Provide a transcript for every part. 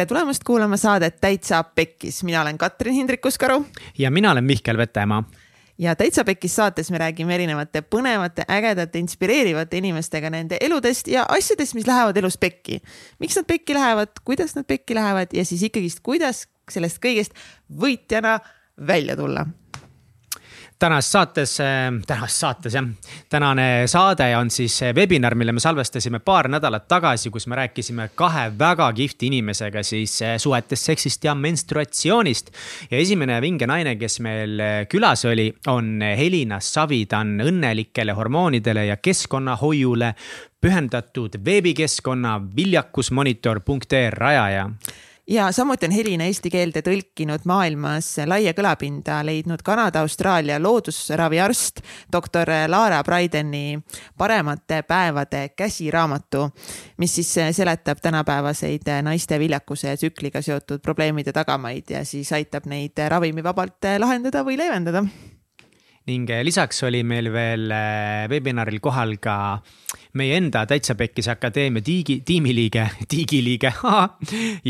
tere tulemast kuulama saadet Täitsa Pekkis, mina olen Katrin Hindrikus-Karu. ja mina olen Mihkel Vetemaa. ja Täitsa Pekkis saates me räägime erinevate põnevate, ägedate, inspireerivate inimestega nende eludest ja asjadest, mis lähevad elus pekki. miks nad pekki lähevad, kuidas nad pekki lähevad ja siis ikkagist, kuidas sellest kõigest võitjana välja tulla tänases saates, äh, tänases saates jah, tänane saade on siis webinar, mille me salvestasime paar nädalat tagasi, kus me rääkisime kahe väga kihvti inimesega siis äh, suhetest, seksist ja menstruatsioonist. ja esimene vinge naine, kes meil äh, külas oli, on Helina Savi, ta on õnnelikele hormoonidele ja keskkonnahoiule pühendatud veebikeskkonna viljakusmonitor.ee rajaja ja samuti on Helina eesti keelde tõlkinud maailmas laia kõlapinda leidnud Kanada-Austraalia loodusraviarst doktor Laara Braideni Paremate päevade käsiraamatu, mis siis seletab tänapäevaseid naiste viljakuse ja tsükliga seotud probleemide tagamaid ja siis aitab neid ravimivabalt lahendada või leevendada. Ning lisaks oli meil veel webinaril kohal ka meie enda Täitsa Pekkis Akadeemia tiigi, tiimiliige, tiigiliige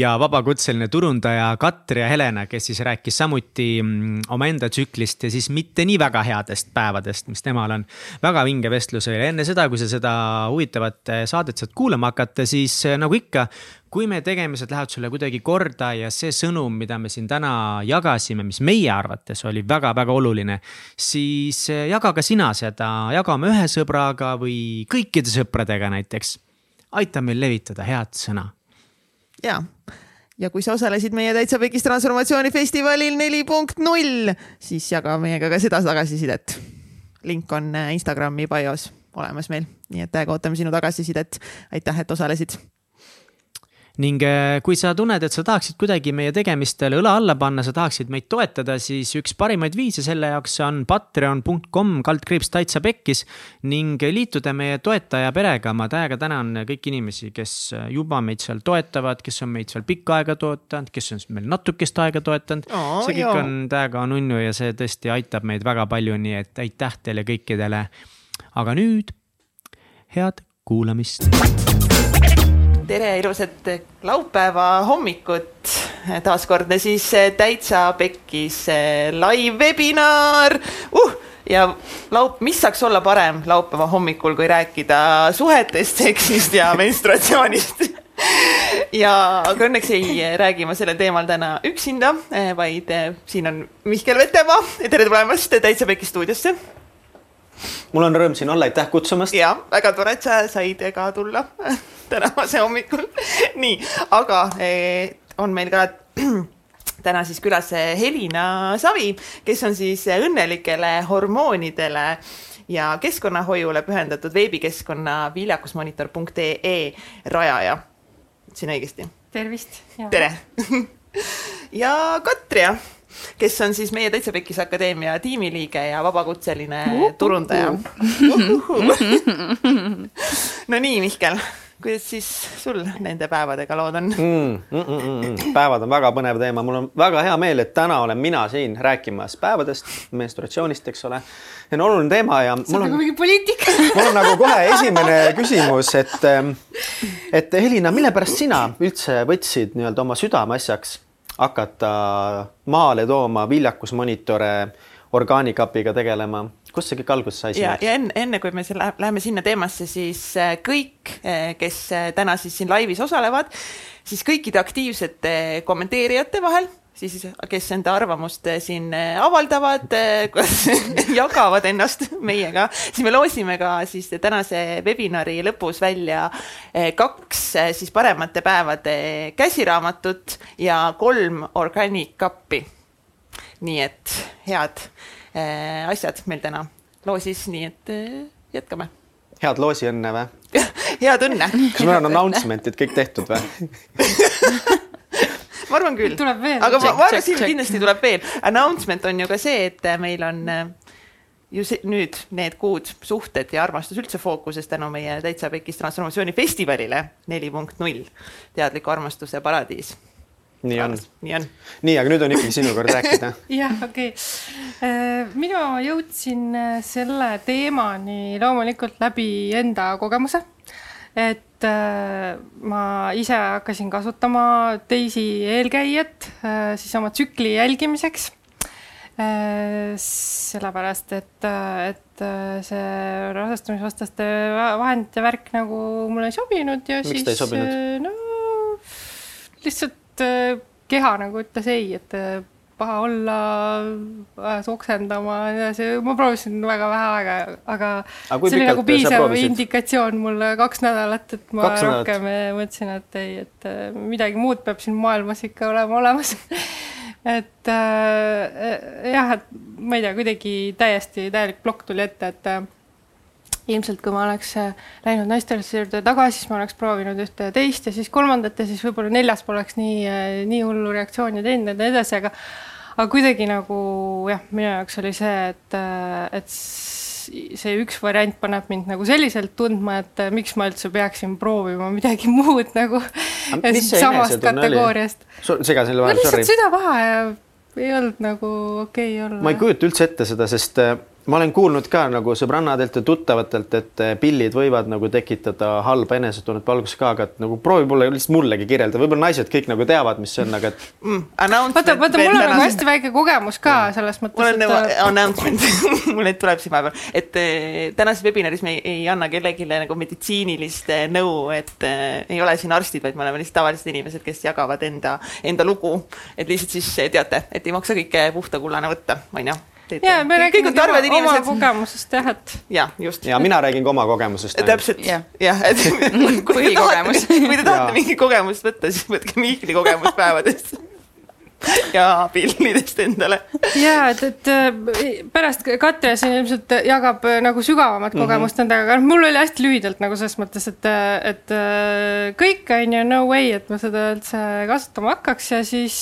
ja vabakutseline turundaja Katri ja Helena, kes siis rääkis samuti mm, omaenda tsüklist ja siis mitte nii väga headest päevadest, mis temal on. väga vinge vestlus oli, enne seda, kui sa seda huvitavat saadet saad kuulama hakata, siis nagu ikka kui meie tegemised lähevad sulle kuidagi korda ja see sõnum, mida me siin täna jagasime, mis meie arvates oli väga-väga oluline, siis jaga ka sina seda, jaga oma ühe sõbraga või kõikide sõpradega näiteks. aita meil levitada head sõna. ja, ja kui sa osalesid meie Täitsa Pekis transformatsioonifestivalil neli punkt null, siis jaga meiega ka seda tagasisidet. link on Instagrami bios olemas meil, nii et täiega ootame sinu tagasisidet. aitäh, et osalesid ning äh, kui sa tunned, et sa tahaksid kuidagi meie tegemistele õla alla panna, sa tahaksid meid toetada, siis üks parimaid viise selle jaoks on patreon.com kaldkriips täitsa pekkis ning liituda meie toetaja perega. ma täiega tänan kõiki inimesi, kes juba meid seal toetavad, kes on meid seal pikka aega toetanud, kes on meil natukest aega toetanud oh,. see kõik joo. on täiega nunnu ja see tõesti aitab meid väga palju, nii et aitäh teile kõikidele. aga nüüd head kuulamist tere, ilusat laupäeva hommikut. taaskordne siis täitsa pekkis live webinar uh! ja laup-, mis saaks olla parem laupäeva hommikul, kui rääkida suhetest, seksist ja menstruatsioonist ja aga õnneks ei räägi ma sellel teemal täna üksinda, vaid siin on Mihkel Vetemaa, tere tulemast Täitsa Peki stuudiosse mul on rõõm siin olla, aitäh kutsumast. ja väga tore, et sa said ka tulla tänase hommikul. nii, aga eh, on meil ka täna siis külas eh, Helina Savi, kes on siis õnnelikele hormoonidele ja keskkonnahoiule pühendatud veebikeskkonna viljakusmonitor.ee rajaja. ütlesin õigesti? tervist. tere ja Katria kes on siis meie Täitsa Pekkis Akadeemia tiimiliige ja vabakutseline turundaja no nii, Mihkel, kuidas siis sul nende päevadega lood on mm, mm? Mm, mm, päevad on väga põnev teema, mul on väga hea meel, et täna olen mina siin rääkimas päevadest, menstruatsioonist, eks ole. see on oluline teema ja. see on nagu mingi poliitika mul on nagu kohe esimene küsimus, et, et Helina, mille pärast sina üldse võtsid nii-öelda oma südameasjaks hakata maale tooma viljakusmonitore, orgaanikapiga tegelema, kust see kõik alguse sai? ja, ja enne, enne kui me selle, läheme sinna teemasse, siis äh, kõik, äh, kes äh, täna siis siin laivis osalevad, siis kõikide aktiivsete kommenteerijate vahel siis, kes enda arvamust siin avaldavad, jagavad ennast meiega, siis me loosime ka siis tänase webinari lõpus välja kaks siis paremate päevade käsiraamatut ja kolm organic kappi. nii et head asjad meil täna loosis, nii et jätkame. head loosiõnne või head õnne. kas meil on announcement'id kõik tehtud või ma arvan küll. tuleb veel. aga check, ma, ma arvan, siin kindlasti tuleb veel. Announcement on ju ka see, et meil on ju see, nüüd need kuud suhted ja armastus üldse fookuses tänu meie Täitsa Pekis transformatsioonifestivalile neli punkt null, teadliku armastuse paradiis nii on. nii on. nii, aga nüüd on ikkagi sinu kord rääkida. jah, okei okay.. Äh, mina jõudsin äh, selle teemani loomulikult läbi enda kogemuse et äh, ma ise hakkasin kasutama teisi eelkäijat siis oma tsükli jälgimiseks sellepärast, et, et see rasestumisvastaste va- vahendite värk nagu mulle ei sobinud ja Miks siis ta ei sobinud? no lihtsalt äh, keha nagu ütles ei, et äh, paha olla, ajas oksendama ja nii edasi, ma proovisin väga vähe aega, aga Aga see oli nagu sa piisav indikatsioon mulle kaks nädalat, et ma Kaks nädalat? rohkem äh, mõtlesin, et ei, et äh, midagi muud peab siin maailmas ikka olema olemas. Et äh, jah, et ma ei tea, kuidagi täiesti täielik plokk tuli ette, et äh, ilmselt kui ma oleks äh, läinud naistearsti juurde tagasi, siis ma oleks proovinud ühte ja teist ja siis kolmandat ja siis võib-olla neljas poleks nii, nii hullu reaktsiooni teinud ja nii edasi, aga aga kuidagi nagu jah, minu jaoks oli see, et, äh, et see üks variant paneb mind nagu selliselt tundma, et äh, miks ma üldse peaksin proovima midagi muud nagu samast kategooriast. segasin selle vahele, sorry süda paha ja ei olnud nagu okei okay olla. ma ei kujuta üldse ette seda, sest äh, ma olen kuulnud ka nagu sõbrannadelt ja tuttavatelt, et äh, pillid võivad nagu tekitada halba enesetunnet valguses ka, aga et nagu proovi mulle lihtsalt mullegi kirjelda, võib-olla naised kõik nagu teavad, mis see on, aga et mm, vaata, vaata, mul on nagu hästi väike kogemus ka selles mõttes, mul on nagu et announcement. Mul neid tuleb siin vahepeal, et eh, tänases webinaris me ei, ei anna kellelegi nagu meditsiinilist eh, nõu, et eh, ei ole siin arstid, vaid me oleme lihtsalt tavalised inimesed, kes jagavad enda, enda lugu. et lihtsalt siis eh, teate, et ei maksa kõike puhta kullana võtta, on ju. ja me räägime targad oma, oma inimesed. kogemusest jah, et jah, just. ja mina räägin ka oma kogemusest. täpselt, Jah. et kui te tahate, kui te tahate mingi kogemust võtta, siis võtke Mihkli kogemus päevadest ja pillidest endale. ja et, et äh, pärast Katja siin ilmselt jagab äh, nagu sügavamat Mhm. kogemust endaga, aga noh, mul oli hästi lühidalt nagu selles mõttes, et, et äh, kõik on ju no way, et ma seda üldse kasutama hakkaks ja siis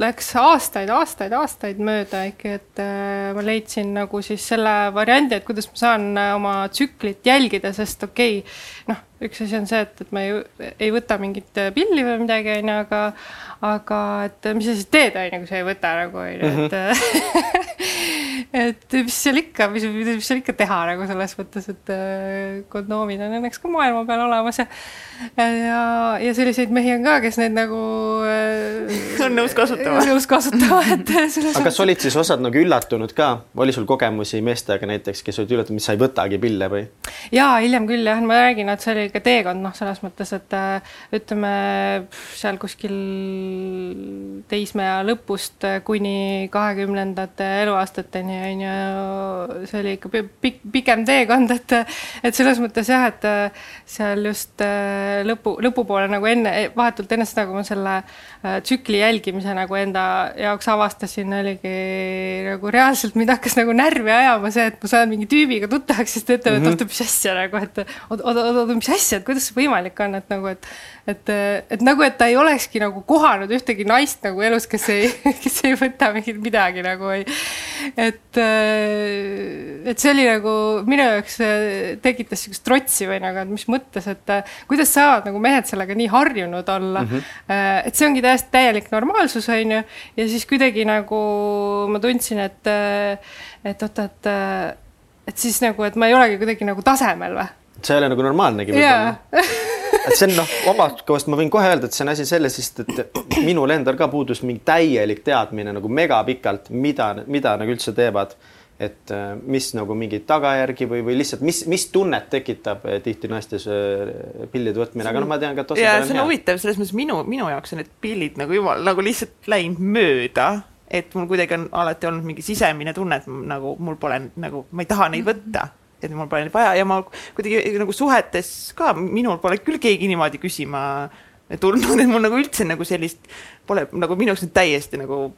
läks aastaid, aastaid, aastaid mööda ikka, et äh, ma leidsin nagu siis selle variandi, et kuidas ma saan äh, oma tsüklit jälgida, sest okei okay, noh, üks asi on see, et, et ma ei, ei võta mingit äh, pilli või midagi, onju, aga aga et mis sa siis teed, onju, kui sa ei võta nagu, onju, et et mis seal ikka, mis, mis seal ikka teha nagu selles mõttes, et äh, kondoomid on õnneks ka maailma peal olemas ja ja, ja selliseid mehi on ka, kes neid nagu äh, on nõus kasutama. nõus kasutama, et selles aga kas olid siis osad nagu üllatunud ka, oli sul kogemusi meestega näiteks, kes olid üllatunud, mis sa ei võtagi pille või? ja hiljem küll jah, ma räägin, et see oli ikka teekond, noh, selles mõttes, et äh, ütleme seal kuskil teismeea lõpust äh, kuni kahekümnendate eluaastateni on ju, see oli ikka pi- pikk, pikem teekond, et et selles mõttes jah, et äh, seal just lõpu, lõpupoole nagu enne, vahetult enne seda, kui ma selle tsükli jälgimise nagu enda jaoks avastasin, oligi nagu reaalselt mind hakkas nagu närvi ajama see, et ma saan mingi tüübiga tuttavaks, siis ta ütleb, et oota, mis asja nagu, et oota, oota, oota, mis asja, et kuidas see võimalik on, et nagu, et et, et nagu, et ta ei olekski nagu kohanud ühtegi naist nagu elus, kes ei, kes ei võta mingit midagi nagu ei, et et see oli nagu minu jaoks äh, tekitas siukest trotsi või nagu, et mis mõttes, et äh, kuidas saavad nagu mehed sellega nii harjunud olla mm. -hmm. et see ongi täiesti täielik normaalsus, on ju, ja siis kuidagi nagu ma tundsin, et, äh, et oota, et, äh, et siis nagu, et ma ei olegi kuidagi nagu tasemel või? See ei ole nagu normaalnegi võib-olla. et see on noh, omast kohast ma võin kohe öelda, et see on asi selles, sest et minul endal ka puudus mingi täielik teadmine nagu megapikalt, mida, mida nagu üldse teevad. et äh, mis nagu mingeid tagajärgi või, või lihtsalt, mis, mis tunnet tekitab äh, tihti naistes äh, pillide võtmine, aga noh, ma tean ka, et ja osadel see on huvitav, selles mõttes minu, minu jaoks on need pillid nagu jumal nagu lihtsalt läinud mööda, et mul kuidagi on alati olnud mingi sisemine tunne, et nagu mul pole nagu, ma ei taha neid võtta et mul pole neid vaja ja ma kuidagi nagu suhetes ka, minul pole küll keegi niimoodi küsima tulnud, et mul nagu üldse nagu sellist pole nagu minu jaoks täiesti nagu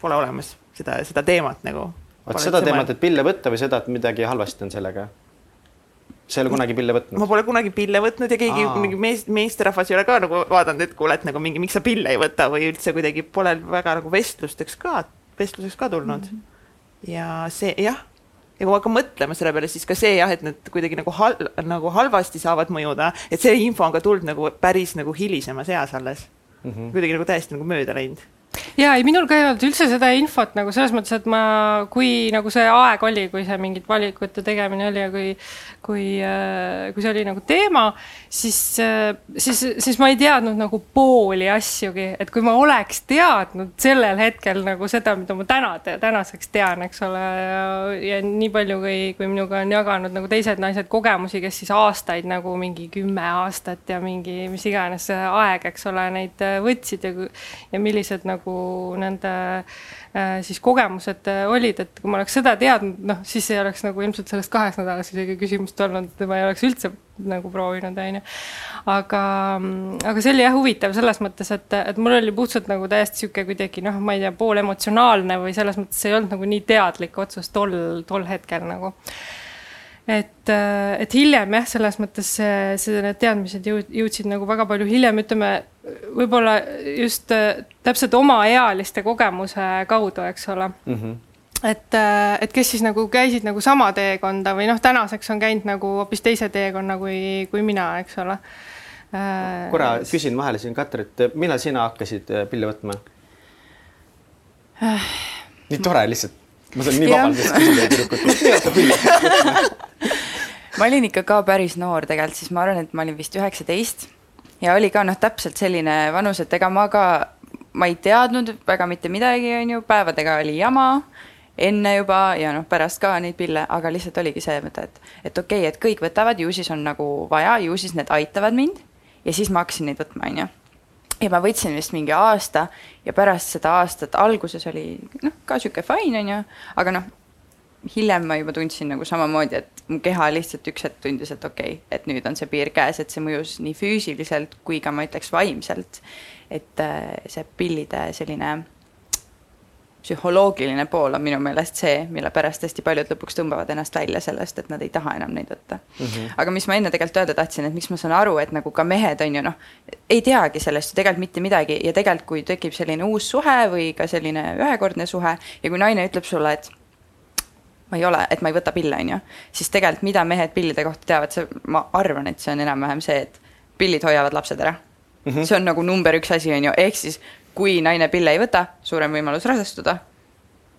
pole olemas seda, seda teemat nagu. vot seda teemat, et pille võtta või seda, et midagi halvasti on sellega? sa ei ole kunagi pille võtnud? ma pole kunagi pille võtnud ja keegi, Aa. mingi mees, meesterahvas ei ole ka nagu vaadanud, et kuule, et nagu mingi, miks sa pille ei võta või üldse kuidagi pole väga nagu vestlusteks ka, vestluseks ka tulnud mm. -hmm. ja see jah, ja kui ma hakkan mõtlema selle peale, siis ka see jah, et nad kuidagi nagu hal-, nagu halvasti saavad mõjuda, et see info on ka tulnud nagu päris nagu hilisemas eas alles mm. -hmm. kuidagi nagu täiesti nagu mööda läinud ja ei, minul ka ei olnud üldse seda infot nagu selles mõttes, et ma, kui nagu see aeg oli, kui see mingite valikute tegemine oli ja kui, kui, äh, kui see oli nagu teema, siis, äh, siis, siis ma ei teadnud nagu pooli asjugi, et kui ma oleks teadnud sellel hetkel nagu seda, mida ma täna, tänaseks tean, eks ole, ja, nii palju, kui, kui minuga on jaganud nagu teised naised kogemusi, kes siis aastaid nagu mingi kümme aastat ja mingi mis iganes aeg, eks ole, neid võtsid ja, ja millised nagu nende äh, siis kogemused äh, olid, et kui ma oleks seda teadnud, noh, siis ei oleks nagu ilmselt sellest kaheks nädalaks isegi küsimust olnud, ma ei oleks üldse nagu proovinud, on ju. aga, aga see oli jah huvitav selles mõttes, et, et mul oli puhtalt nagu täiesti niisugune kuidagi noh, ma ei tea, pool emotsionaalne või selles mõttes ei olnud nagu nii teadlik otsus tol, tol hetkel nagu et, et hiljem jah, selles mõttes see, see, need teadmised jõud, jõudsid nagu väga palju hiljem, ütleme võib-olla just täpselt omaealiste kogemuse kaudu, eks ole. Mm. -hmm et, äh, et kes siis nagu käisid nagu sama teekonda või noh, tänaseks on käinud nagu hoopis teise teekonna kui, kui mina, eks ole. Äh, korra küsin vahele siin, Katrit, millal sina hakkasid äh, pille võtma? nii tore lihtsalt, ma saan nii vabalt küsida pilli ma olin ikka ka päris noor tegelikult, siis ma arvan, et ma olin vist üheksateist ja oli ka noh, täpselt selline vanus, et ega ma ka, ma ei teadnud väga mitte midagi, on ju, päevadega oli jama enne juba ja noh, pärast ka neid pille, aga lihtsalt oligi see mõte, et, et okei okay,, et kõik võtavad, ju siis on nagu vaja, ju siis need aitavad mind ja siis ma hakkasin neid võtma, on ju. ja ma võtsin vist mingi aasta ja pärast seda aastat alguses oli noh, ka sihuke fine, on ju, aga noh, hiljem ma juba tundsin nagu samamoodi, et mu keha lihtsalt üks hetk tundis, et okei okay,, et nüüd on see piir käes, et see mõjus nii füüsiliselt kui ka ma ütleks vaimselt. et äh, see pillide selline psühholoogiline pool on minu meelest see, mille pärast hästi paljud lõpuks tõmbavad ennast välja sellest, et nad ei taha enam neid võtta mm. -hmm. aga mis ma enne tegelikult öelda tahtsin, et miks ma saan aru, et nagu ka mehed on ju noh, ei teagi sellest ju tegelikult mitte midagi ja tegelikult, kui tekib selline uus suhe või ka selline ühekordne suhe ja kui naine ütleb sulle, et ma ei ole, et ma ei võta pille, on ju, siis tegelikult mida mehed pillide kohta teavad, see, ma arvan, et see on enam-vähem see, et pillid hoiavad lapsed ära mm. -hmm. see on nagu number üks asi, on ju, ehk siis kui naine pille ei võta, suurem võimalus rasestuda.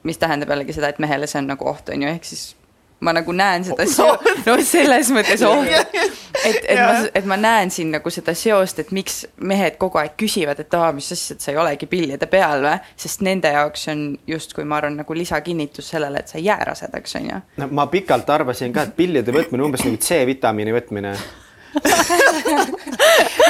mis tähendab jällegi seda, et mehele see on nagu oht, on ju, ehk siis ma nagu näen seda seo-, no selles mõttes oht, et, et ma, et ma näen siin nagu seda seost, et miks mehed kogu aeg küsivad, et aa, mis asja, et sa ei olegi pillide peal või, sest nende jaoks on justkui ma arvan, nagu lisakinnitus sellele, et sa ei jää rasedaks, on ju. no ma pikalt arvasin ka, et pillide võtmine umbes nagu C-vitamiini võtmine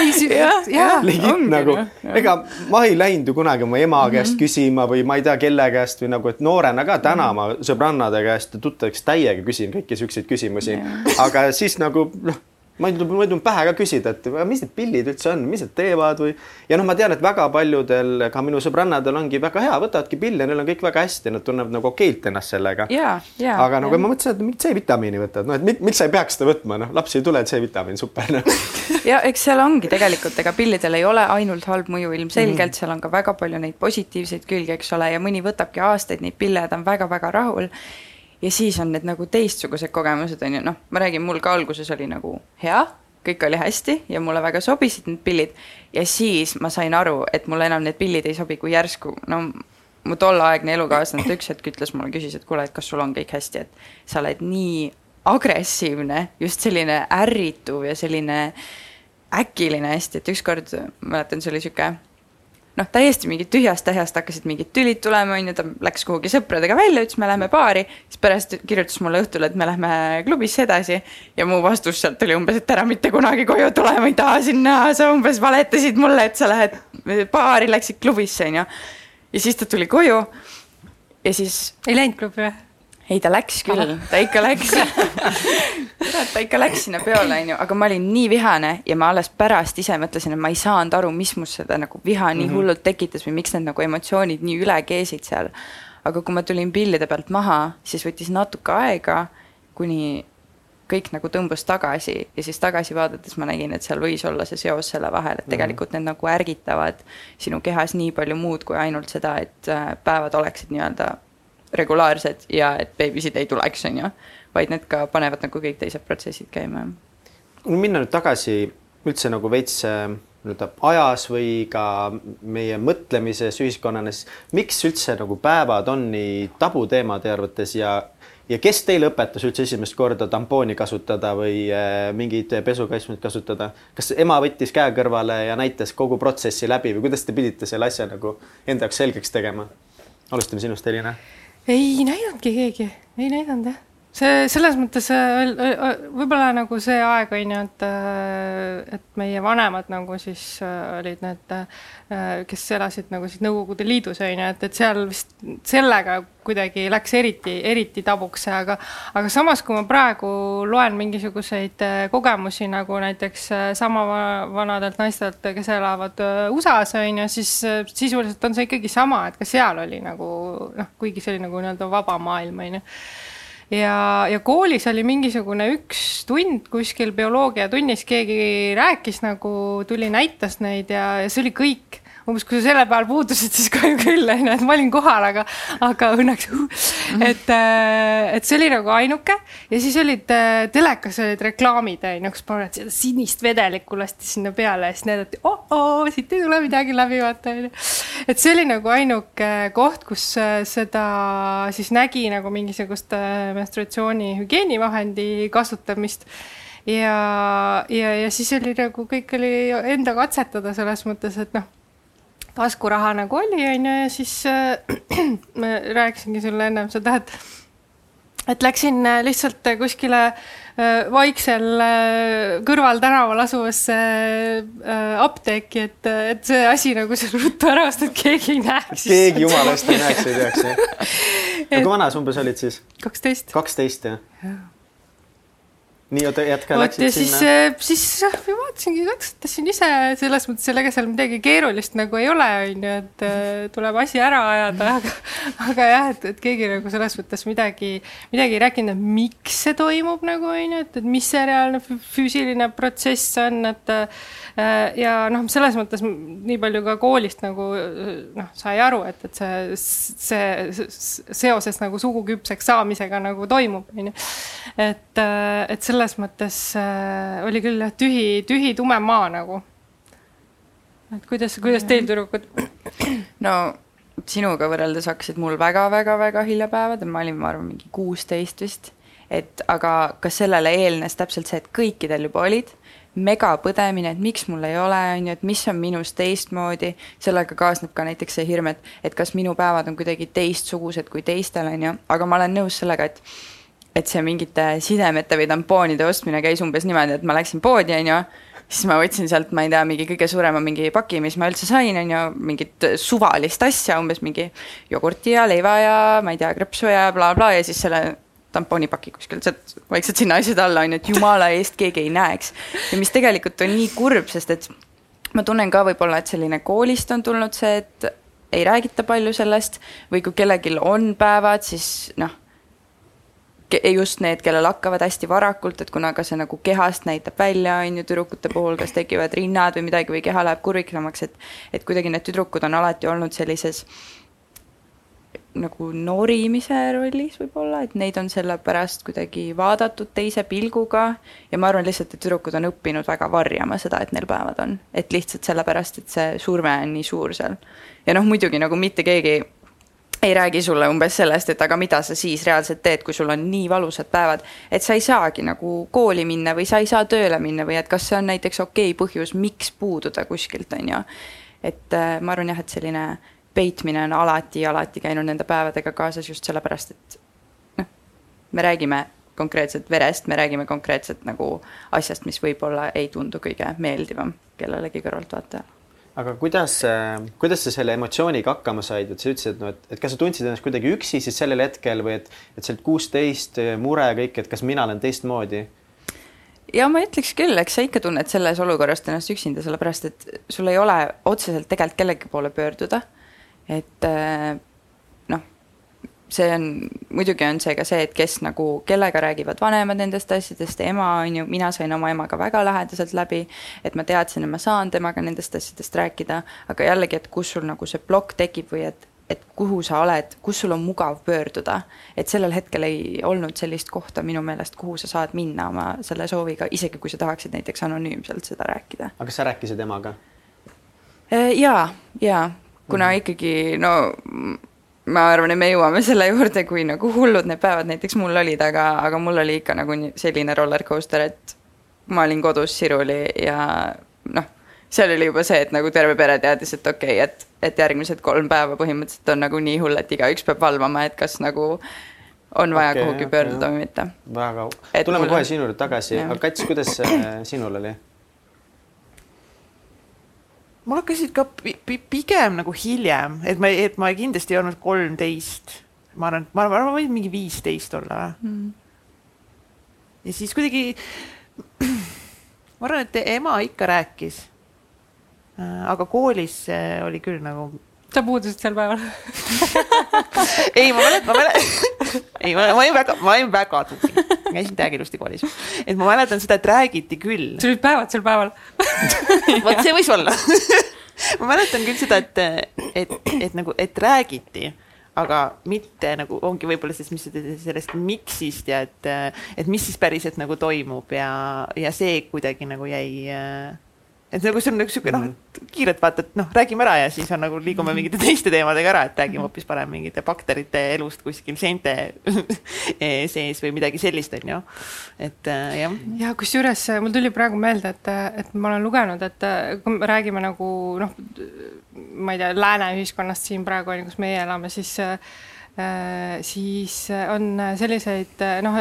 legit nagu, ega ma ei läinud ju kunagi oma ema mm -hmm. käest küsima või ma ei tea, kelle käest või nagu, et noorena ka täna -hmm. ma sõbrannade käest ja tuttavaks täiega küsin kõiki siukseid küsimusi, aga siis nagu noh ma ei mul ei tulnud pähe ka küsida, et mis need pillid üldse on, mis need teevad või. ja noh, ma tean, et väga paljudel, ka minu sõbrannadel ongi väga hea, võtavadki pille, neil on kõik väga hästi, nad tunnevad nagu okeilt ennast sellega. aga nagu ma mõtlesin, et mingit C-vitamiini võtad, noh, et miks sa ei peaks seda võtma, noh, laps ei tule, C-vitamiin, super noh. ja eks seal ongi tegelikult, ega pillidel ei ole ainult halb mõju ilmselgelt mm, -hmm. seal on ka väga palju neid positiivseid külgi, eks ole, ja mõni võtabki aastaid neid pille ja ta on väga-väga rahul ja siis on need nagu teistsugused kogemused, on ju, noh, ma räägin, mul ka alguses oli nagu hea, kõik oli hästi ja mulle väga sobisid need pillid. Ja siis ma sain aru, et mulle enam need pillid ei sobi, kui järsku, no mu tolleaegne elukaaslane üks hetk ütles mulle, küsis, et kuule, et kas sul on kõik hästi, et sa oled nii agressiivne, just selline ärrituv ja selline äkiline hästi, et ükskord mäletan, see oli sihuke noh, täiesti mingit tühjast tähjast hakkasid mingid tülid tulema, on ju, ta läks kuhugi sõpradega välja, ütles, me läheme baari, siis pärast kirjutas mulle õhtul, et me lähme klubisse edasi ja mu vastus sealt oli umbes, et ära mitte kunagi koju tule, ma ei taha sind näha, sa umbes valetasid mulle, et sa lähed baari, läksid klubisse, on ju. ja siis ta tuli koju ja siis. ei läinud klubi või? ei, ta läks küll, ta ikka läks kurat, ta ikka läks sinna peole, onju, aga ma olin nii vihane ja ma alles pärast ise mõtlesin, et ma ei saanud aru, mis must seda nagu viha nii mm -hmm. hullult tekitas või miks need nagu emotsioonid nii üle keesid seal. aga kui ma tulin pillide pealt maha, siis võttis natuke aega, kuni kõik nagu tõmbus tagasi ja siis tagasi vaadates ma nägin, et seal võis olla see seos selle vahel, et mhm. tegelikult need nagu ärgitavad sinu kehas nii palju muud kui ainult seda, et äh, päevad oleksid nii-öelda regulaarsed ja et beebisid ei tuleks, on ju, vaid need ka panevad nagu kõik teised protsessid käima. minna nüüd tagasi üldse nagu veits äh, nii-öelda ajas või ka meie mõtlemises ühiskonnas, miks üldse nagu päevad on nii tabuteema teie arvates ja ja kes teile õpetas üldse esimest korda tampooni kasutada või äh, mingeid pesukastmeid kasutada? kas ema võttis käe kõrvale ja näitas kogu protsessi läbi või kuidas te pidite selle asja nagu enda jaoks selgeks tegema? alustame sinust, Elina. ei näidanudki keegi, ei näidanud jah see selles mõttes äh, võib-olla nagu see aeg on ju, et, äh, et meie vanemad nagu siis äh, olid need, kes elasid nagu siis Nõukogude Liidus on ju, et, et seal vist sellega kuidagi läks eriti, eriti tabuks, aga aga samas, kui ma praegu loen mingisuguseid kogemusi nagu näiteks sama vanadelt naistelt, kes elavad USA-s on ju, siis sisuliselt on see ikkagi sama, et ka seal oli nagu noh, kuigi see oli nagu nii-öelda vaba maailm on ju ja, ja koolis oli mingisugune üks tund kuskil bioloogiatunnis, keegi rääkis nagu, tuli, näitas neid ja, ja see oli kõik umbes kui sa selle peal puudusid, siis kahju küll, onju, et ma olin kohal, aga, aga õnneks, et, äh, et see oli nagu ainuke. Ja siis olid äh, telekas olid reklaamid, onju, kus paned seda sinist vedelikku lasti sinna peale ja siis näidati oh, oh, siit ei tule midagi läbi, vaata, onju. et see oli nagu ainuke koht, kus äh, seda siis nägi nagu mingisugust menstruatsiooni hügieenivahendi kasutamist. Ja, ja, ja siis oli nagu kõik oli enda katsetada selles mõttes, et noh taskuraha nagu oli, on ju, ja siis äh, ma rääkisingi sulle ennem seda, et et läksin äh, lihtsalt kuskile äh, vaiksel äh, kõrvaltänaval asuvasse äh, apteeki, et, et see asi nagu seal ruttu ära osta, et keegi ei näeks. keegi jumala eest ei näeks, ei teaks jah. kui vana sa umbes olid siis? kaksteist. kaksteist jah ja.? Nii, oota, jätka, läksid ja sinna? siis, siis ma vaatasingi, katsetasin ise, selles mõttes, ega seal midagi keerulist nagu ei ole, on ju, et äh, tuleb asi ära ajada, aga, aga jah, et, et keegi nagu selles mõttes midagi, midagi ei rääkinud, et miks see toimub nagu, on ju, et, et mis see reaalne füüsiline protsess on, et äh, ja noh, selles mõttes nii palju ka koolist nagu noh, sai aru, et, et see, see seoses nagu suguküpseks saamisega nagu toimub, on ju. et, äh, et selle selles mõttes äh, oli küll jah, tühi, tühi tume maa nagu. et kuidas, kuidas teil tüdrukud? no sinuga võrreldes hakkasid mul väga-väga-väga hilja päevad, ma olin, ma arvan, mingi kuusteist vist. et aga kas sellele eelnes täpselt see, et kõikidel juba olid megapõdemine, et miks mul ei ole, on ju, et mis on minus teistmoodi, sellega kaasneb ka näiteks see hirm, et, et kas minu päevad on kuidagi teistsugused kui teistel, on ju, aga ma olen nõus sellega, et et see mingite sidemete või tampoonide ostmine käis umbes niimoodi, et ma läksin poodi, on ju, siis ma võtsin sealt, ma ei tea, mingi kõige suurema mingi paki, mis ma üldse sain, on ju, mingit suvalist asja, umbes mingi jogurti ja leiva ja ma ei tea, krõpsu ja blablabla bla, ja siis selle tampoonipaki kuskil sealt vaikselt sinna asjade alla, on ju, et jumala eest keegi ei näeks. ja mis tegelikult on nii kurb, sest et ma tunnen ka võib-olla, et selline koolist on tulnud see, et ei räägita palju sellest või kui kellelgi on päevad, siis noh just need, kellel hakkavad hästi varakult, et kuna ka see nagu kehast näitab välja, on ju, tüdrukute puhul, kas tekivad rinnad või midagi või keha läheb kurviksemaks, et et kuidagi need tüdrukud on alati olnud sellises nagu norimise rollis võib-olla, et neid on sellepärast kuidagi vaadatud teise pilguga ja ma arvan lihtsalt, et tüdrukud on õppinud väga varjama seda, et neil päevad on. et lihtsalt sellepärast, et see surve on nii suur seal. ja noh, muidugi nagu mitte keegi ei räägi sulle umbes sellest, et aga mida sa siis reaalselt teed, kui sul on nii valusad päevad, et sa ei saagi nagu kooli minna või sa ei saa tööle minna või et kas see on näiteks okei okay põhjus, miks puududa kuskilt, on ju. et äh, ma arvan jah, et selline peitmine on alati, alati käinud nende päevadega kaasas just sellepärast, et noh, me räägime konkreetselt verest, me räägime konkreetselt nagu asjast, mis võib-olla ei tundu kõige meeldivam kellelegi kõrvaltvaatajale aga kuidas, kuidas sa selle emotsiooniga hakkama said, et sa ütlesid, no et, et kas sa tundsid ennast kuidagi üksi siis sellel hetkel või et, et see kuusteist mure kõik, et kas mina olen teistmoodi? ja ma ütleks küll, eks sa ikka tunned selles olukorras ennast üksinda, sellepärast et sul ei ole otseselt tegelikult kellegi poole pöörduda. Et see on, muidugi on see ka see, et kes nagu, kellega räägivad vanemad nendest asjadest, ema on ju, mina sain oma emaga väga lähedaselt läbi, et ma teadsin, et ma saan temaga nendest asjadest rääkida, aga jällegi, et kus sul nagu see plokk tekib või et, et kuhu sa oled, kus sul on mugav pöörduda. et sellel hetkel ei olnud sellist kohta minu meelest, kuhu sa saad minna oma selle sooviga, isegi kui sa tahaksid näiteks anonüümselt seda rääkida. aga kas sa rääkisid emaga? jaa, jaa, kuna mm. ikkagi no ma arvan, et me jõuame selle juurde, kui nagu hullud need päevad näiteks mul olid, aga, aga mul oli ikka nagu selline roller coaster, et ma olin kodus siruli ja noh, seal oli juba see, et nagu terve pere teadis, et okei okay,, et, et järgmised kolm päeva põhimõtteliselt on nagu nii hull, et igaüks peab valvama, et kas nagu on vaja okay, kuhugi pöörduda või mitte. väga, tuleme kohe sinu juurde tagasi, aga Kats, kuidas sinul oli? Mul hakkasid ka pigem nagu hiljem, et ma, et ma kindlasti ei olnud kolmteist. ma arvan, ma arvan, ma võin mingi viisteist olla mm.. ja siis kuidagi, ma arvan, et ema ikka rääkis. Äh, aga koolis oli küll nagu sa puudusid sel päeval. Ei, ma mäletan, ma mäletan, ei, ma, ma olin väga, ma olin väga tubli, käisin täiega ilusti koolis. et ma mäletan seda, et räägiti küll. sul olid päevad sel päeval vot see võis olla ma mäletan küll seda, et, et, et nagu, et räägiti aga mitte nagu ongi võib-olla sellest, mis sellest miks'ist ja et, et mis siis päriselt nagu toimub ja, ja see kuidagi nagu jäi äh, et nagu see on nagu sihuke noh, mhm. kiirelt vaatad, noh, räägime ära ja siis on nagu liigume mhm. mingite teiste teemadega ära, et räägime hoopis parem mingite bakterite elust kuskil seente sees või midagi sellist, on ju. et äh, jah. ja kusjuures äh, mul tuli praegu meelde, et, äh, et ma olen lugenud, et kui me räägime nagu noh, ma ei tea, lääne ühiskonnast siin praegu on ju, kus meie elame, siis siis on selliseid noh,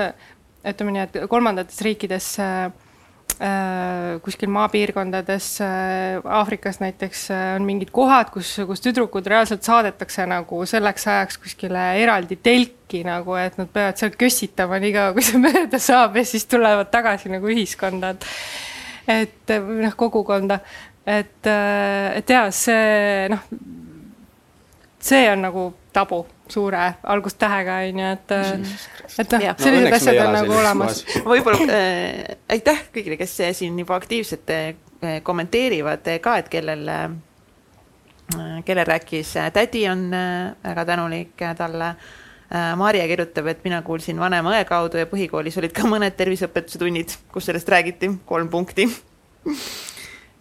ütleme nii, et kolmandates riikides Äh, kuskil maapiirkondades äh, Aafrikas näiteks äh, on mingid kohad, kus, kus tüdrukud reaalselt saadetakse nagu selleks ajaks kuskile eraldi telki nagu, et nad peavad seal kössitama nii kaua, kui see mööda saab ja siis tulevad tagasi nagu ühiskonda, et et noh, kogukonda, et, et jaa, see noh, see on nagu tabu suure algustähega, on ju, et et noh, sellised no, asjad on nagu olemas. võib-olla äh, aitäh kõigile, kes siin juba aktiivselt äh, kommenteerivad äh, ka, et kellel äh,, kellel rääkis äh, tädi, on äh, väga tänulik äh, talle äh,. Maarja kirjutab, et mina kuulsin vanema õe kaudu ja põhikoolis olid ka mõned terviseõpetuse tunnid, kus sellest räägiti, kolm punkti